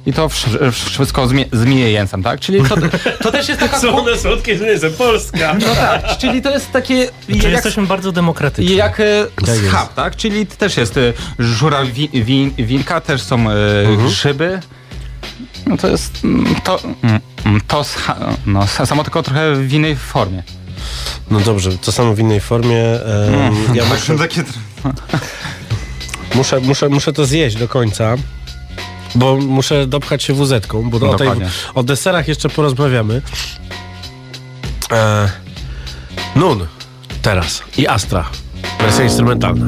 Speaker 4: i to wsz- wszystko z, mie- z tak? Czyli to, to też jest taka...
Speaker 3: one słodkie, że nie jestem Polska.
Speaker 4: No tak, czyli to jest takie...
Speaker 5: Czy
Speaker 4: jak,
Speaker 5: jesteśmy bardzo demokratyczni.
Speaker 4: jak e,
Speaker 3: Tak
Speaker 4: schab, tak? Czyli też jest e, żurawinka, też są e, grzyby. No to jest mm, to, mm, mm, to no, sa- samo tylko trochę w innej formie.
Speaker 3: No dobrze, to samo w innej formie. em, ja muszę...
Speaker 4: takie...
Speaker 3: Muszę, muszę, muszę to zjeść do końca. Bo muszę dopchać się wózetką, bo o, tej, o deserach jeszcze porozmawiamy. E, Nun teraz i Astra. Wersja instrumentalna.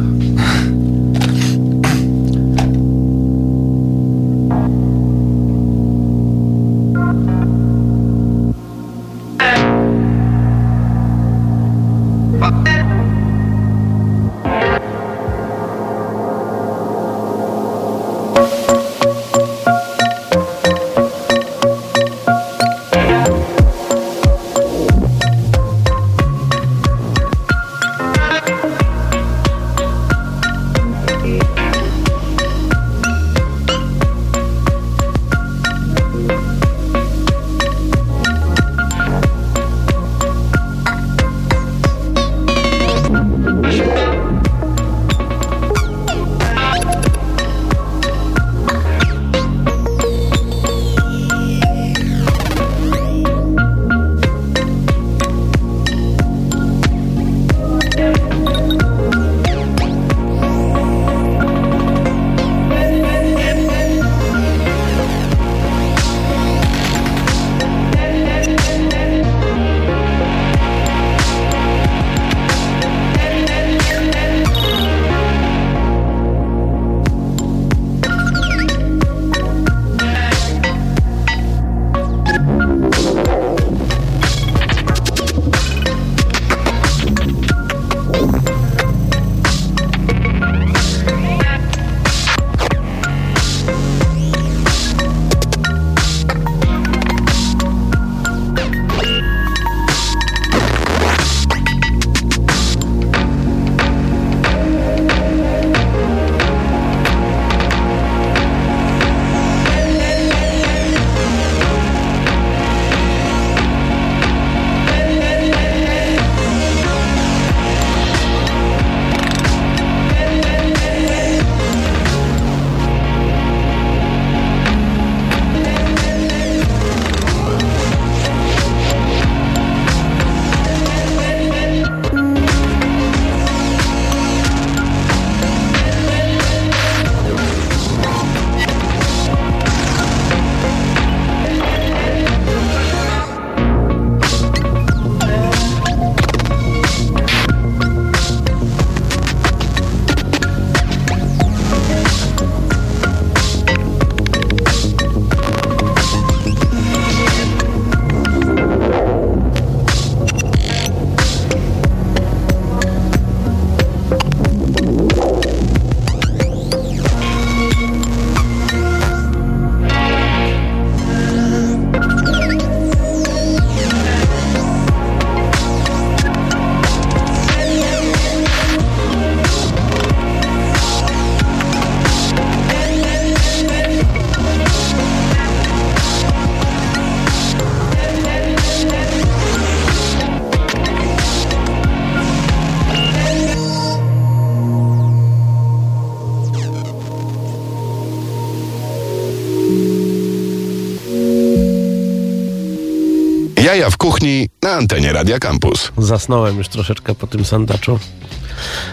Speaker 1: Kuchni na antenie Radia Campus.
Speaker 3: Zasnąłem już troszeczkę po tym sandaczu.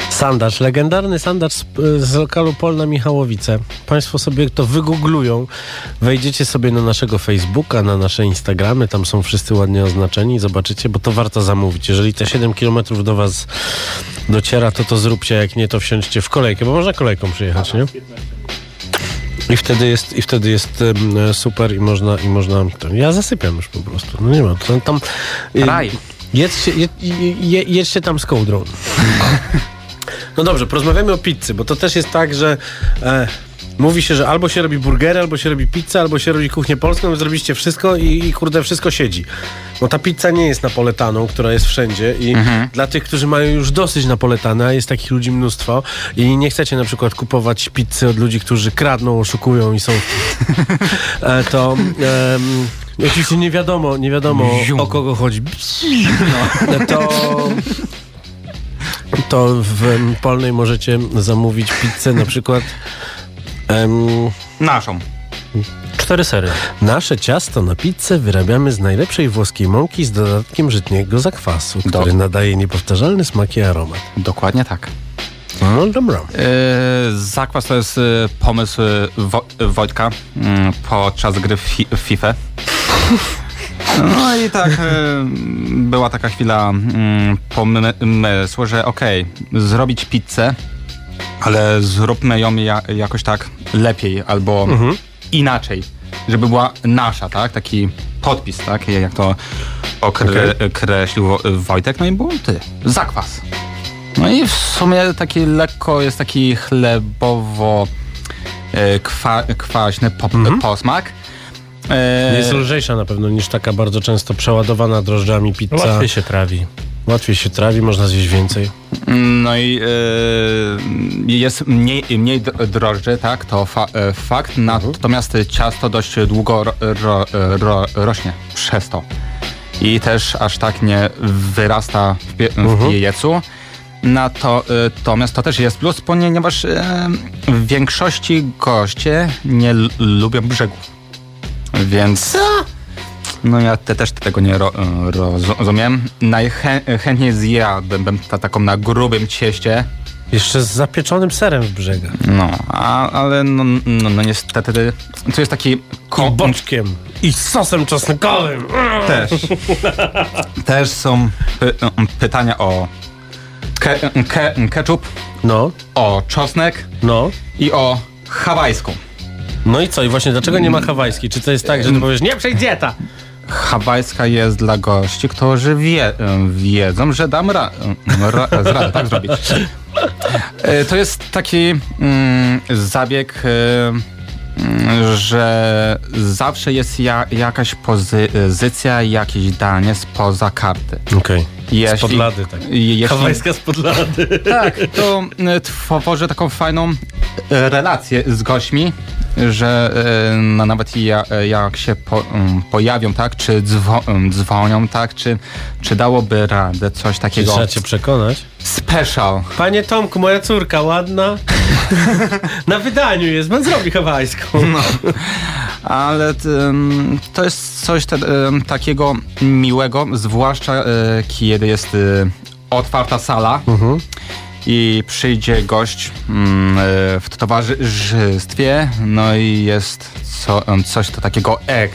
Speaker 3: Sandacz, legendarny sandacz z, z lokalu Polna Michałowice. Państwo sobie to wygooglują. Wejdziecie sobie na naszego Facebooka, na nasze Instagramy, tam są wszyscy ładnie oznaczeni. Zobaczycie, bo to warto zamówić. Jeżeli te 7 km do Was dociera, to to zróbcie. Jak nie, to wsiądźcie w kolejkę, bo można kolejką przyjechać, nie? I wtedy jest, i wtedy jest super i można, i można. Ja zasypiam już po prostu. No nie ma. Tam, tam y,
Speaker 4: Raj.
Speaker 3: Jedźcie, je, je, jedźcie tam z kołdrą. No dobrze, porozmawiamy o pizzy, bo to też jest tak, że e, mówi się, że albo się robi burgery, albo się robi pizzę, albo się robi kuchnię polską, wy zrobiliście wszystko i, i kurde, wszystko siedzi. Bo ta pizza nie jest napoletaną, która jest wszędzie i dla tych, którzy mają już dosyć napoletana, jest takich ludzi mnóstwo i nie chcecie na przykład kupować pizzy od ludzi, którzy kradną, oszukują i są e, to em, oczywiście nie wiadomo, nie wiadomo o kogo chodzi. No. To to w Polnej możecie zamówić pizzę na przykład em,
Speaker 4: Naszą.
Speaker 5: Cztery sery.
Speaker 3: nasze ciasto na pizzę wyrabiamy z najlepszej włoskiej mąki z dodatkiem żytniego zakwasu, który nadaje niepowtarzalny smak i aromat.
Speaker 4: Dokładnie tak.
Speaker 3: No dobra.
Speaker 4: E, Zakwas to jest e, pomysł e, Wo- Wojtka mm, podczas gry w fi- w FIFA. No i tak e, była taka chwila mm, pomysłu, że okej, zrobić pizzę, ale zróbmy ją ja, jakoś tak lepiej albo inaczej, żeby była nasza, tak? Taki podpis, tak? Jak to okre- określił Wo- Wojtek, no i był ty, zakwas. No i w sumie taki lekko jest taki chlebowo e, kwa, kwaśny po, posmak. E,
Speaker 3: Jest lżejsza na pewno niż taka bardzo często przeładowana drożdżami pizza.
Speaker 5: Łatwiej się trawi.
Speaker 3: Łatwiej się trawi, można zjeść więcej.
Speaker 4: No i e, jest mniej, mniej tak, to fa, e, fakt, natomiast ciasto dość długo ro, ro, ro, rośnie przez to. I też aż tak nie wyrasta w, pie, w piecu. Nato, e, Natomiast to też jest plus, ponieważ w większości goście nie lubią brzegów. Więc... No ja te, też tego nie ro, rozumiem. Najchętniej zjadłbym ta, taką na grubym cieście.
Speaker 3: Jeszcze z zapieczonym serem w brzegach.
Speaker 4: No, a, ale no, no, no niestety to jest taki...
Speaker 3: I
Speaker 4: ko-
Speaker 3: boczkiem. I sosem czosnkowym.
Speaker 4: Też. Też są py, pytania o ke, ke, ketchup,
Speaker 3: No,
Speaker 4: o czosnek
Speaker 3: no.
Speaker 4: i o hawajską.
Speaker 3: No i co? I właśnie dlaczego nie ma hawajskiej? Czy to jest tak, że ty powiesz, nie przejść dieta?
Speaker 4: Hawajska jest dla gości, którzy wie, wiedzą, że dam ra, ra, radę tak zrobić. E, To jest taki mm, zabieg, e, mm, że zawsze jest ja, jakaś pozycja, jakieś danie spoza karty.
Speaker 3: Okej.
Speaker 4: Jeśli,
Speaker 3: Spod lady, tak.
Speaker 4: jeśli,
Speaker 3: Hawajska spod lady.
Speaker 4: tak, to e, tworzy taką fajną e, relację z gośćmi, że e, no, nawet ja, jak się po, um, pojawią, tak, czy dzwo, um, dzwonią, tak, czy, czy dałoby radę coś
Speaker 3: Czy
Speaker 4: takiego
Speaker 3: trzeba cię przekonać?
Speaker 4: special.
Speaker 3: Panie Tomku, moja córka ładna. Na wydaniu jest, man zrobi hawajską.
Speaker 4: No. Ale to jest coś te, takiego miłego, zwłaszcza e, kiedy jest e, otwarta sala i przyjdzie gość mm, e, w towarzystwie, no i jest co, coś to takiego ek,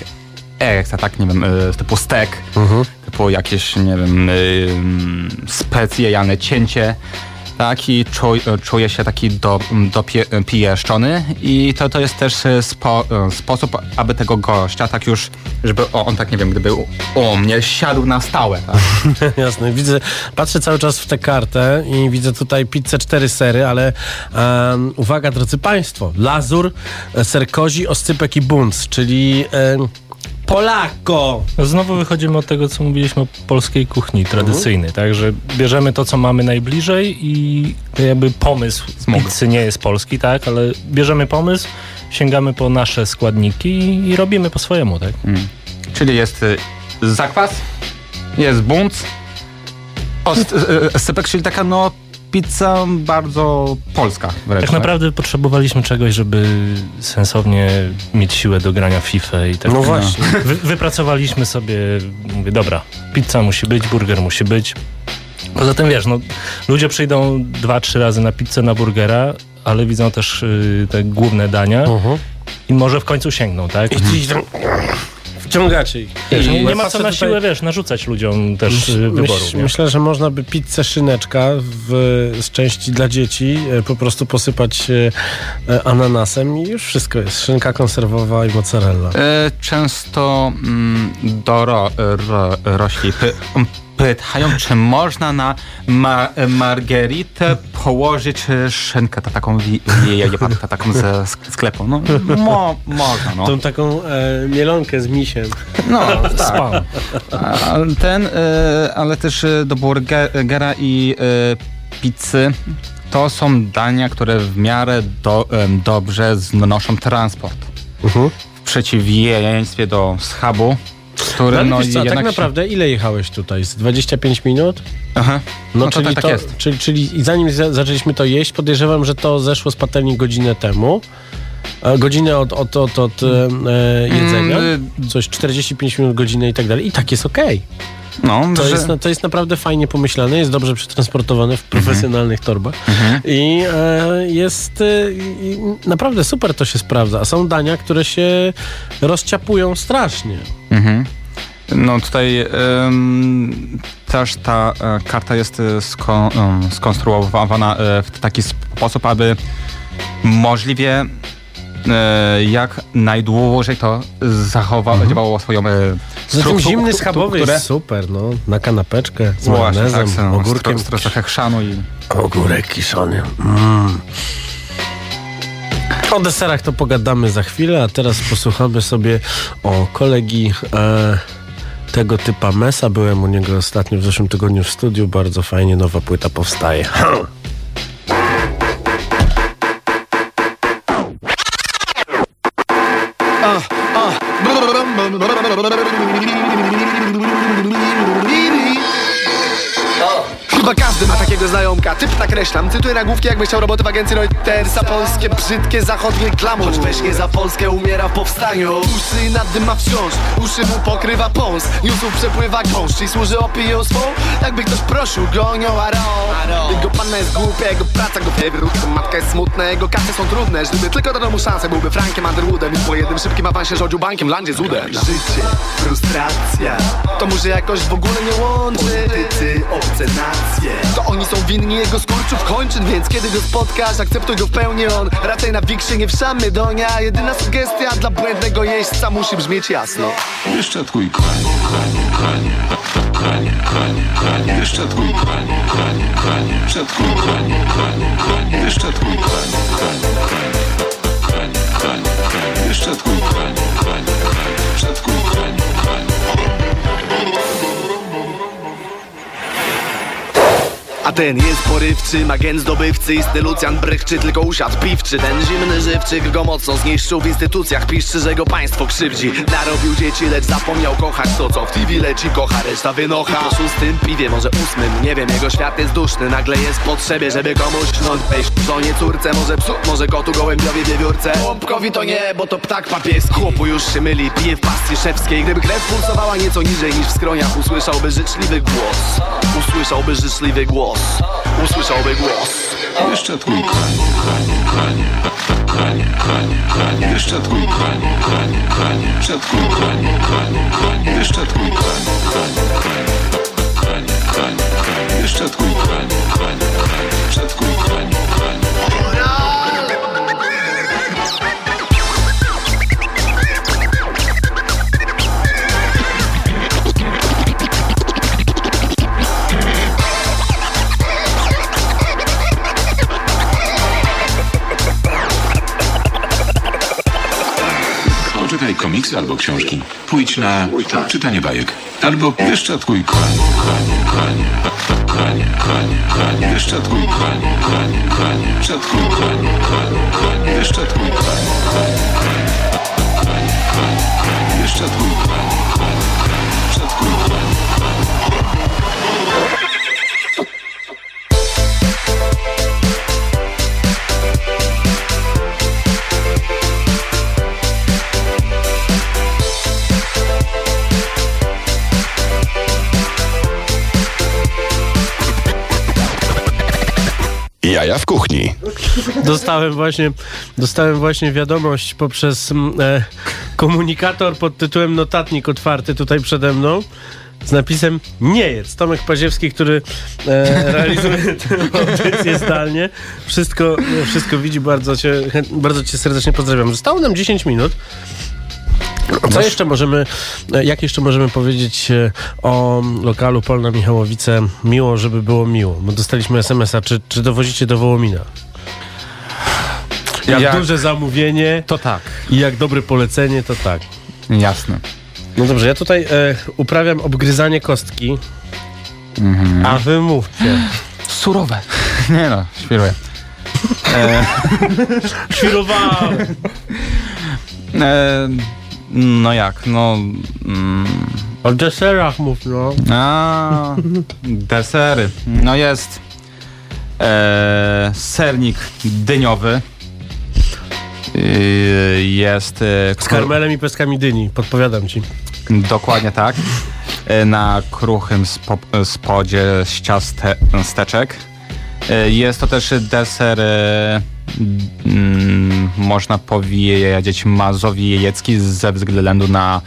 Speaker 4: ekstra, tak, nie wiem, typu stek, typu jakieś, nie wiem, specjalne cięcie. Tak, i czu, czuje się taki do, dopieszczony i to, to jest też e, spo, e, sposób, aby tego gościa tak już, żeby on tak, nie wiem, gdyby u, u mnie siadł na stałe, tak?
Speaker 3: Jasne, widzę, patrzę cały czas w tę kartę i widzę tutaj pizzę cztery sery, ale em, uwaga drodzy Państwo, lazur, e, ser kozi, oscypek i bunc, czyli em, Polako!
Speaker 5: No Znowu wychodzimy od tego, co mówiliśmy o polskiej kuchni tradycyjnej, tak, że bierzemy to, co mamy najbliżej i jakby pomysł
Speaker 4: Smog.
Speaker 5: pizzy nie jest polski, tak, ale bierzemy pomysł, sięgamy po nasze składniki i, i robimy po swojemu, tak.
Speaker 4: Czyli jest y, zakwas, jest bunt, ost, y, y, sypek, czyli taka no pizza bardzo polska wręcz.
Speaker 5: Tak naprawdę potrzebowaliśmy czegoś, żeby sensownie mieć siłę do grania w FIFA i tak.
Speaker 3: No właśnie.
Speaker 5: Wy, wypracowaliśmy sobie, mówię, dobra, pizza musi być, burger musi być. Poza tym wiesz, no, ludzie przyjdą dwa, trzy razy na pizzę, na burgera, ale widzą też y, te główne dania
Speaker 3: Mhm.
Speaker 5: i może w końcu sięgną, tak?
Speaker 3: I wciągacie ich.
Speaker 5: Wiesz, nie, nie ma co na
Speaker 3: tutaj-
Speaker 5: siłę, wiesz, narzucać ludziom też y, wyboru.
Speaker 3: Myśl, myślę, że można by pizzę szyneczka w, z części dla dzieci e, po prostu posypać e, ananasem i już wszystko jest. Szynka konserwowa i mozzarella.
Speaker 4: E, Często mm, doro, ro, rośli pytają, czy można na ma, margeritę położyć e, szynkę, ta taką, ta taką ze sk- sklepu. No, mo, można, no.
Speaker 3: Tą taką e, mielonkę z misiem.
Speaker 4: no tak.
Speaker 5: Spam.
Speaker 4: A Ten, e, ale też e, do burgera i e, pizzy to są dania, które w miarę do, em, dobrze znoszą transport. W przeciwieństwie do schabu, który
Speaker 3: No, ale
Speaker 4: no,
Speaker 3: co,
Speaker 4: jednak
Speaker 3: tak naprawdę ile jechałeś tutaj? Z 25 minut?
Speaker 4: Aha.
Speaker 3: No,
Speaker 4: No
Speaker 3: czyli,
Speaker 4: tak- tak
Speaker 3: to,
Speaker 4: jest.
Speaker 3: Czyli, czyli zanim za- zaczęliśmy to jeść, podejrzewam, że to zeszło z patelni godzinę temu. E, Godzinę od, od, od, od e, jedzenia.
Speaker 4: Mm,
Speaker 3: Coś 45 minut, godzinę i tak dalej. I tak jest okej.
Speaker 4: No,
Speaker 3: To,
Speaker 4: że...
Speaker 3: jest, to jest naprawdę fajnie pomyślane, jest dobrze przetransportowane w profesjonalnych torbach i e, jest e, i naprawdę super to się sprawdza. A są dania, które się rozciapują strasznie.
Speaker 4: Mhm. No tutaj em, też ta e, karta jest e, sko, skonstruowana e, w taki sposób, aby możliwie e, jak najdłużej to zachowało swoją e,
Speaker 3: Zatem
Speaker 4: struktu-
Speaker 3: zimny
Speaker 4: strukturę.
Speaker 3: schabowy jest super, no. Na kanapeczkę z
Speaker 4: Właśnie,
Speaker 3: majonezem,
Speaker 4: tak,
Speaker 3: ogórkiem.
Speaker 4: stro- stro- trochę chrzanu i
Speaker 3: Ogórek kiszony. Mm. O deserach to pogadamy za chwilę, a teraz posłuchamy sobie o kolegi e, tego typa Mesa. Byłem u niego ostatnio w zeszłym tygodniu w studiu. Bardzo fajnie nowa płyta powstaje.
Speaker 9: Chyba takiego znajomka. Typ nakreślam, cytuję nagłówki jakby chciał roboty w agencji Reutersa Polskie, brzydkie, zachodnie glamour. Choć weź nie za Polskę, umiera w powstaniu. Uszy nad dym ma wciąż, uszy mu pokrywa pąs. Newsów przepływa gąszcz i służy opinią swą. Jakby ktoś prosił go nią aro Jego panna jest głupia, jego praca go wywrót Matka jest smutna, jego karty są trudne. Gdyby tylko dano mu szansę, byłby Frankiem Underwoodem. I po jednym szybkim awansie rządził bankiem landzie z udem. Życie, frustracja. To się jakoś w ogóle nie łączy. Politycy, obce nacje. To oni są winni jego skurczów kończyn Więc kiedy go spotkasz, akceptuj go w pełni on Raczej na wiksie nie wszamy donia Jedyna sugestia dla błędnego jeźdźca musi brzmieć jasno
Speaker 10: Wyszczatkuj konie, konie, konie, konie, konie, konie, wyszczatkuj konie, konie, konie, wyszczatkuj konie, konie, konie, wyszczatkuj konie, konie, konie, konie, konie, konie, wyszczatkuj konie, konie, konie, wyszczatkuj konie, konie.
Speaker 9: A ten jest porywczy, agent zdobywcy Istny Lucjan Brychczy, tylko usiadł piwczy Ten zimny żywczyk go mocno zniszczył W instytucjach. Piszczy, że go państwo krzywdzi. Narobił dzieci, lecz zapomniał kochać To co w TV leci, kocha, reszta wynocha. Po szóstym piwie, może ósmym, nie wiem Jego świat jest duszny, nagle jest w potrzebie Żeby komuś śnąć wejść Żonie, córce, może psu, może kotu, gołębiowi, wiewiórce. Chłopkowi to nie, bo to ptak papieski. Chłopu już się myli, pije w pasji szewskiej. Gdyby krew pulsowała nieco niżej niż w skroniach Usłyszałby życzliwy głos. Usłyszałby życzliwy głos Usłyszałby głos.
Speaker 10: Wyszczatkuj konie, konie, konie, konie, konie, konie, wyszczatkuj konie, konie, konie, wyszczatkuj konie, konie, konie, wyszczatkuj konie, konie, konie, konie, konie, konie, wyszczatkuj konie, konie, konie, wyszczatkuj konie, konie. Komiksy albo książki. Pójdź na czytanie bajek. Albo wyszczatkuj konie, konie, konie, konie, konie, konie, wyszczatkuj konie, konie, konie, wyszczatkuj konie, konie, konie, wyszczatkuj konie, konie, konie, konie, konie, konie, wyszczatkuj konie, konie, konie, wyszczatkuj konie,
Speaker 3: Dostałem właśnie, dostałem właśnie wiadomość poprzez mm, e, komunikator pod tytułem Notatnik otwarty tutaj przede mną z napisem nie jedz. Tomek Paziewski, który e, realizuje tę audycję zdalnie. Wszystko, e, wszystko widzi. Bardzo cię, bardzo cię serdecznie pozdrawiam. Zostało nam 10 minut. Co jeszcze możemy, e, jak jeszcze możemy powiedzieć e, o lokalu Polna Michałowice miło, żeby było miło? Bo dostaliśmy SMS-a, czy, czy dowozicie do Wołomina? Jak,
Speaker 4: Jak-
Speaker 3: duże zamówienie
Speaker 4: to tak,
Speaker 3: i jak dobre polecenie, to tak.
Speaker 4: jasne.
Speaker 3: No dobrze, ja tutaj e, uprawiam obgryzanie kostki, a wy mówcie.
Speaker 4: Surowe. Nie no, świruję. E,
Speaker 3: Świrowałem!
Speaker 4: e, no jak, no... Mm,
Speaker 3: O deserach mów, no.
Speaker 4: A, desery. No jest e, sernik dyniowy. Y, jest... y,
Speaker 3: Z karmelem i peskami dyni, podpowiadam ci.
Speaker 4: Dokładnie tak. Y, Na kruchym spo, spodzie z ciasteczek. Y, Jest to też deser, mm, można powiedzieć, mazowiejecki ze względu na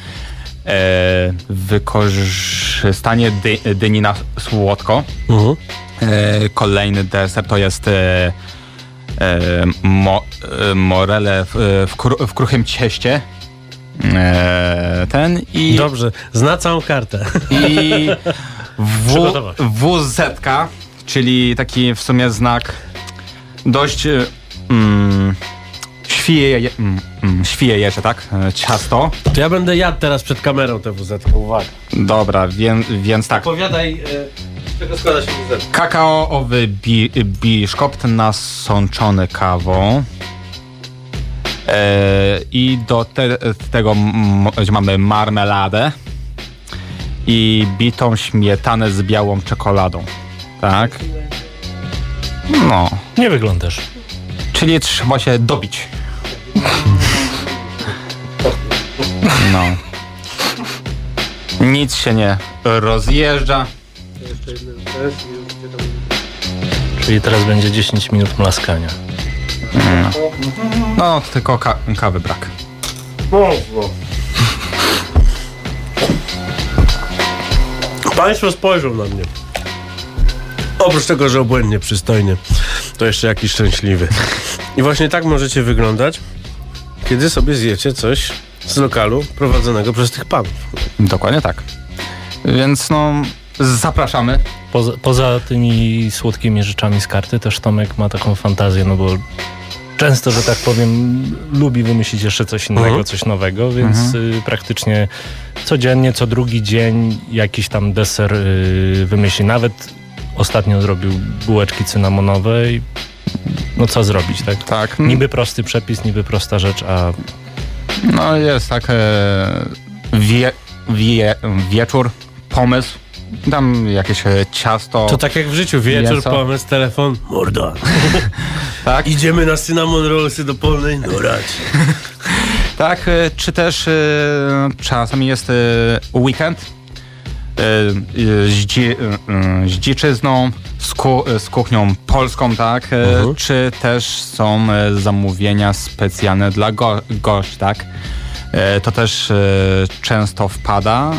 Speaker 4: wykorzystanie dy, dyni na słodko.
Speaker 3: Mhm.
Speaker 4: Kolejny deser to jest mo, e, morele w, w, kru, w kruchym cieście. E, ten i,
Speaker 3: Dobrze, zna całą kartę.
Speaker 4: i w. WZ, czyli taki w sumie znak dość e, mm, świeje, mm, mm, tak? E, Ciasto.
Speaker 3: To ja będę jadł teraz przed kamerą tę WZ. Uwaga.
Speaker 4: Dobra, więc, więc tak.
Speaker 3: Opowiadaj, z czego składa się.
Speaker 4: Kakaoowy bi, biszkopt nasączony kawą. E, I do te, tego mamy marmeladę i bitą śmietanę z białą czekoladą. Tak? No,
Speaker 5: Nie wyglądasz.
Speaker 4: czyli trzeba się dobić. No. Nic się nie rozjeżdża.
Speaker 5: Czyli teraz będzie 10 minut mlaskania.
Speaker 4: No, tylko ka- kawy brak.
Speaker 3: Państwo spojrzą na mnie. Oprócz tego, że obłędnie przystojny, to jeszcze jakiś szczęśliwy. I właśnie tak możecie wyglądać, kiedy sobie zjecie coś z lokalu prowadzonego przez tych panów.
Speaker 4: Dokładnie tak. Więc no, zapraszamy.
Speaker 5: Poza, poza tymi słodkimi rzeczami z karty też Tomek ma taką fantazję, no bo często, że tak powiem, lubi wymyślić jeszcze coś innego,
Speaker 3: Mhm.
Speaker 5: coś nowego, więc y, praktycznie codziennie, co drugi dzień jakiś tam deser y, wymyśli. Nawet ostatnio zrobił bułeczki cynamonowe i no co zrobić, tak?
Speaker 4: Tak.
Speaker 5: Niby prosty przepis, niby prosta rzecz, a
Speaker 4: No jest tak e, wie, wie, wieczór, pomysł, tam jakieś e, ciasto.
Speaker 3: To tak jak w życiu, wieczór,
Speaker 4: Mięso.
Speaker 3: pomysł, telefon, morda.
Speaker 4: tak,
Speaker 3: Idziemy na cinnamon rollsy do polnej, no rać.
Speaker 4: tak e, czy też e, czasami jest weekend z, dzi, z dziczyzną, z, ku, z kuchnią polską, tak?
Speaker 3: Mhm.
Speaker 4: Czy też są zamówienia specjalne dla go, gości, tak? To też często wpada.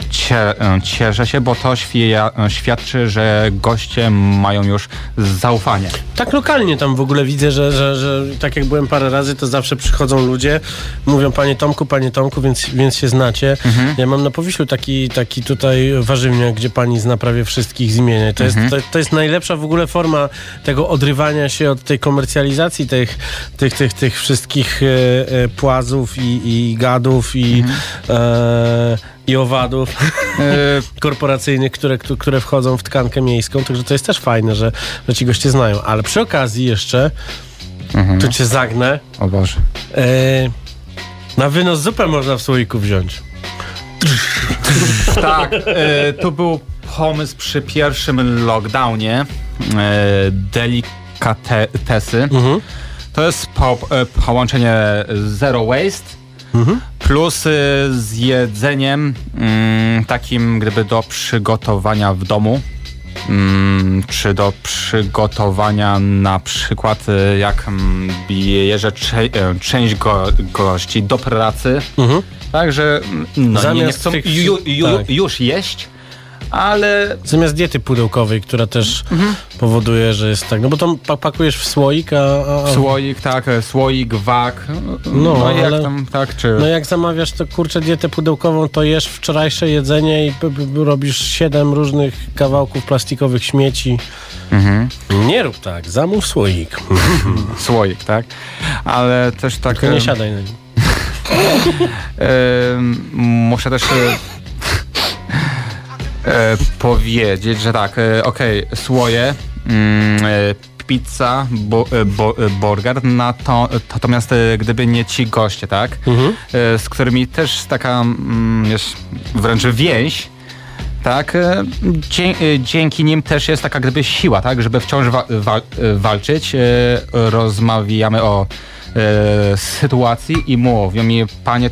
Speaker 4: E, Cie, cieszę się, bo to e, świadczy, że goście mają już zaufanie.
Speaker 3: Tak lokalnie tam w ogóle widzę, że, że, że tak jak byłem parę razy, to zawsze przychodzą ludzie, mówią panie Tomku, panie Tomku, więc, więc się znacie. Ja mam na Powiślu taki, taki tutaj warzywniak, gdzie pani zna prawie wszystkich z imienia. To, jest, to, to jest najlepsza w ogóle forma tego odrywania się od tej komercjalizacji tych, tych, tych, tych wszystkich e, e, płazów i, i gadów i, e, i owadów
Speaker 4: E,
Speaker 3: korporacyjnych, które, któ- które wchodzą w tkankę miejską, także to jest też fajne, że, że ci goście znają. Ale przy okazji jeszcze, tu cię zagnę,
Speaker 4: O Boże.
Speaker 3: e, na wynos zupę można w słoiku wziąć.
Speaker 4: Tak, e, to był pomysł przy pierwszym lockdownie. E, delikatesy.
Speaker 3: Mhm.
Speaker 4: To jest po, e, połączenie zero waste
Speaker 3: Mhm.
Speaker 4: plus z jedzeniem mm, takim gdyby do przygotowania w domu. Mm, czy do przygotowania na przykład e, jak mm, bierze e, część go, gości do pracy,
Speaker 3: Mhm.
Speaker 4: Także no, nie, chcą
Speaker 3: tych-
Speaker 4: ju, ju,
Speaker 3: tak.
Speaker 4: już jeść, ale
Speaker 3: Zamiast diety pudełkowej, która też
Speaker 4: Mhm.
Speaker 3: powoduje, że jest tak, no bo to pa- pakujesz w słoik, a, a,
Speaker 4: słoik, tak, e, słoik, wak, no,
Speaker 3: No,
Speaker 4: jak
Speaker 3: ale-
Speaker 4: tam, tak, czy...
Speaker 3: No jak zamawiasz to kurczę dietę pudełkową, to jesz wczorajsze jedzenie i robisz siedem różnych kawałków plastikowych śmieci.
Speaker 4: Mhm.
Speaker 3: Nie rób tak, zamów słoik.
Speaker 4: Słoik, tak, ale też tak...
Speaker 3: Tylko nie siadaj na nim.
Speaker 4: muszę też e, powiedzieć, że tak, e, okej, słoje, mm, e, pizza, bo, bo, burger, na to, natomiast gdyby nie ci goście, tak,
Speaker 3: Mhm.
Speaker 4: z którymi też taka mm, jest wręcz więź, tak, dzie, dzięki nim też jest taka gdyby siła, tak, żeby wciąż wa, wa, walczyć. Rozmawiamy o e, sytuacji i mówią mi, panie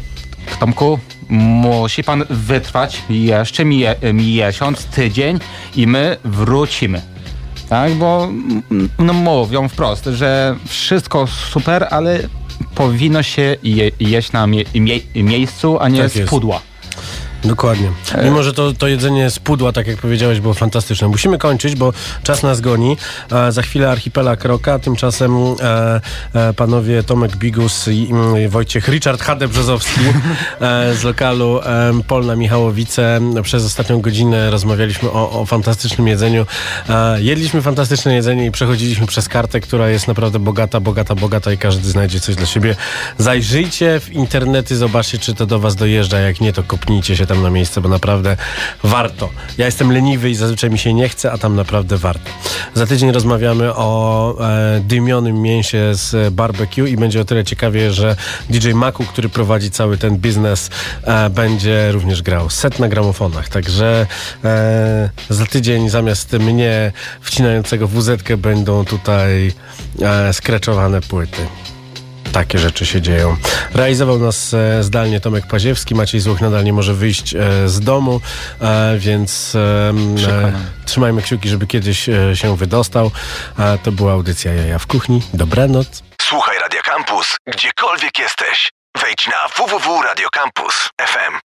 Speaker 4: Tomku, musi pan wytrwać jeszcze mie miesiąc, tydzień i my wrócimy. Tak, bo mm, no, mówią wprost, że wszystko super, ale powinno się je, jeść na mie mie miejscu, a nie
Speaker 3: Tak
Speaker 4: z
Speaker 3: jest. Dokładnie. Mimo, że to, to jedzenie z pudła, tak jak powiedziałeś, było fantastyczne. Musimy kończyć, bo czas nas goni. E, za chwilę archipelag Roka, tymczasem e, e, panowie Tomek Bigus i mm, Wojciech Richard Hade Brzozowski e, z lokalu Polna Michałowice. Przez ostatnią godzinę rozmawialiśmy o, o fantastycznym jedzeniu. E, jedliśmy fantastyczne jedzenie i przechodziliśmy przez kartę, która jest naprawdę bogata, bogata, bogata i każdy znajdzie coś dla siebie. Zajrzyjcie w internety, zobaczcie, czy to do was dojeżdża. Jak nie, to kopnijcie się tam na miejsce, bo naprawdę warto. Ja jestem leniwy i zazwyczaj mi się nie chce, a tam naprawdę warto. Za tydzień rozmawiamy o e, dymionym mięsie z barbecue i będzie o tyle ciekawie, że DJ Maku, który prowadzi cały ten biznes, e, będzie również grał set na gramofonach. Także e, za tydzień zamiast mnie wcinającego wz będą tutaj e, skreczowane płyty. Takie rzeczy się dzieją. Realizował nas e, zdalnie Tomek Paziewski. Maciej Złoch nadal nie może wyjść e, z domu, e, więc trzymajmy kciuki, żeby kiedyś się wydostał. To była audycja Jaja w kuchni. Dobranoc.
Speaker 1: Słuchaj Radio Campus, gdziekolwiek jesteś. Wejdź na www.radiocampus.fm.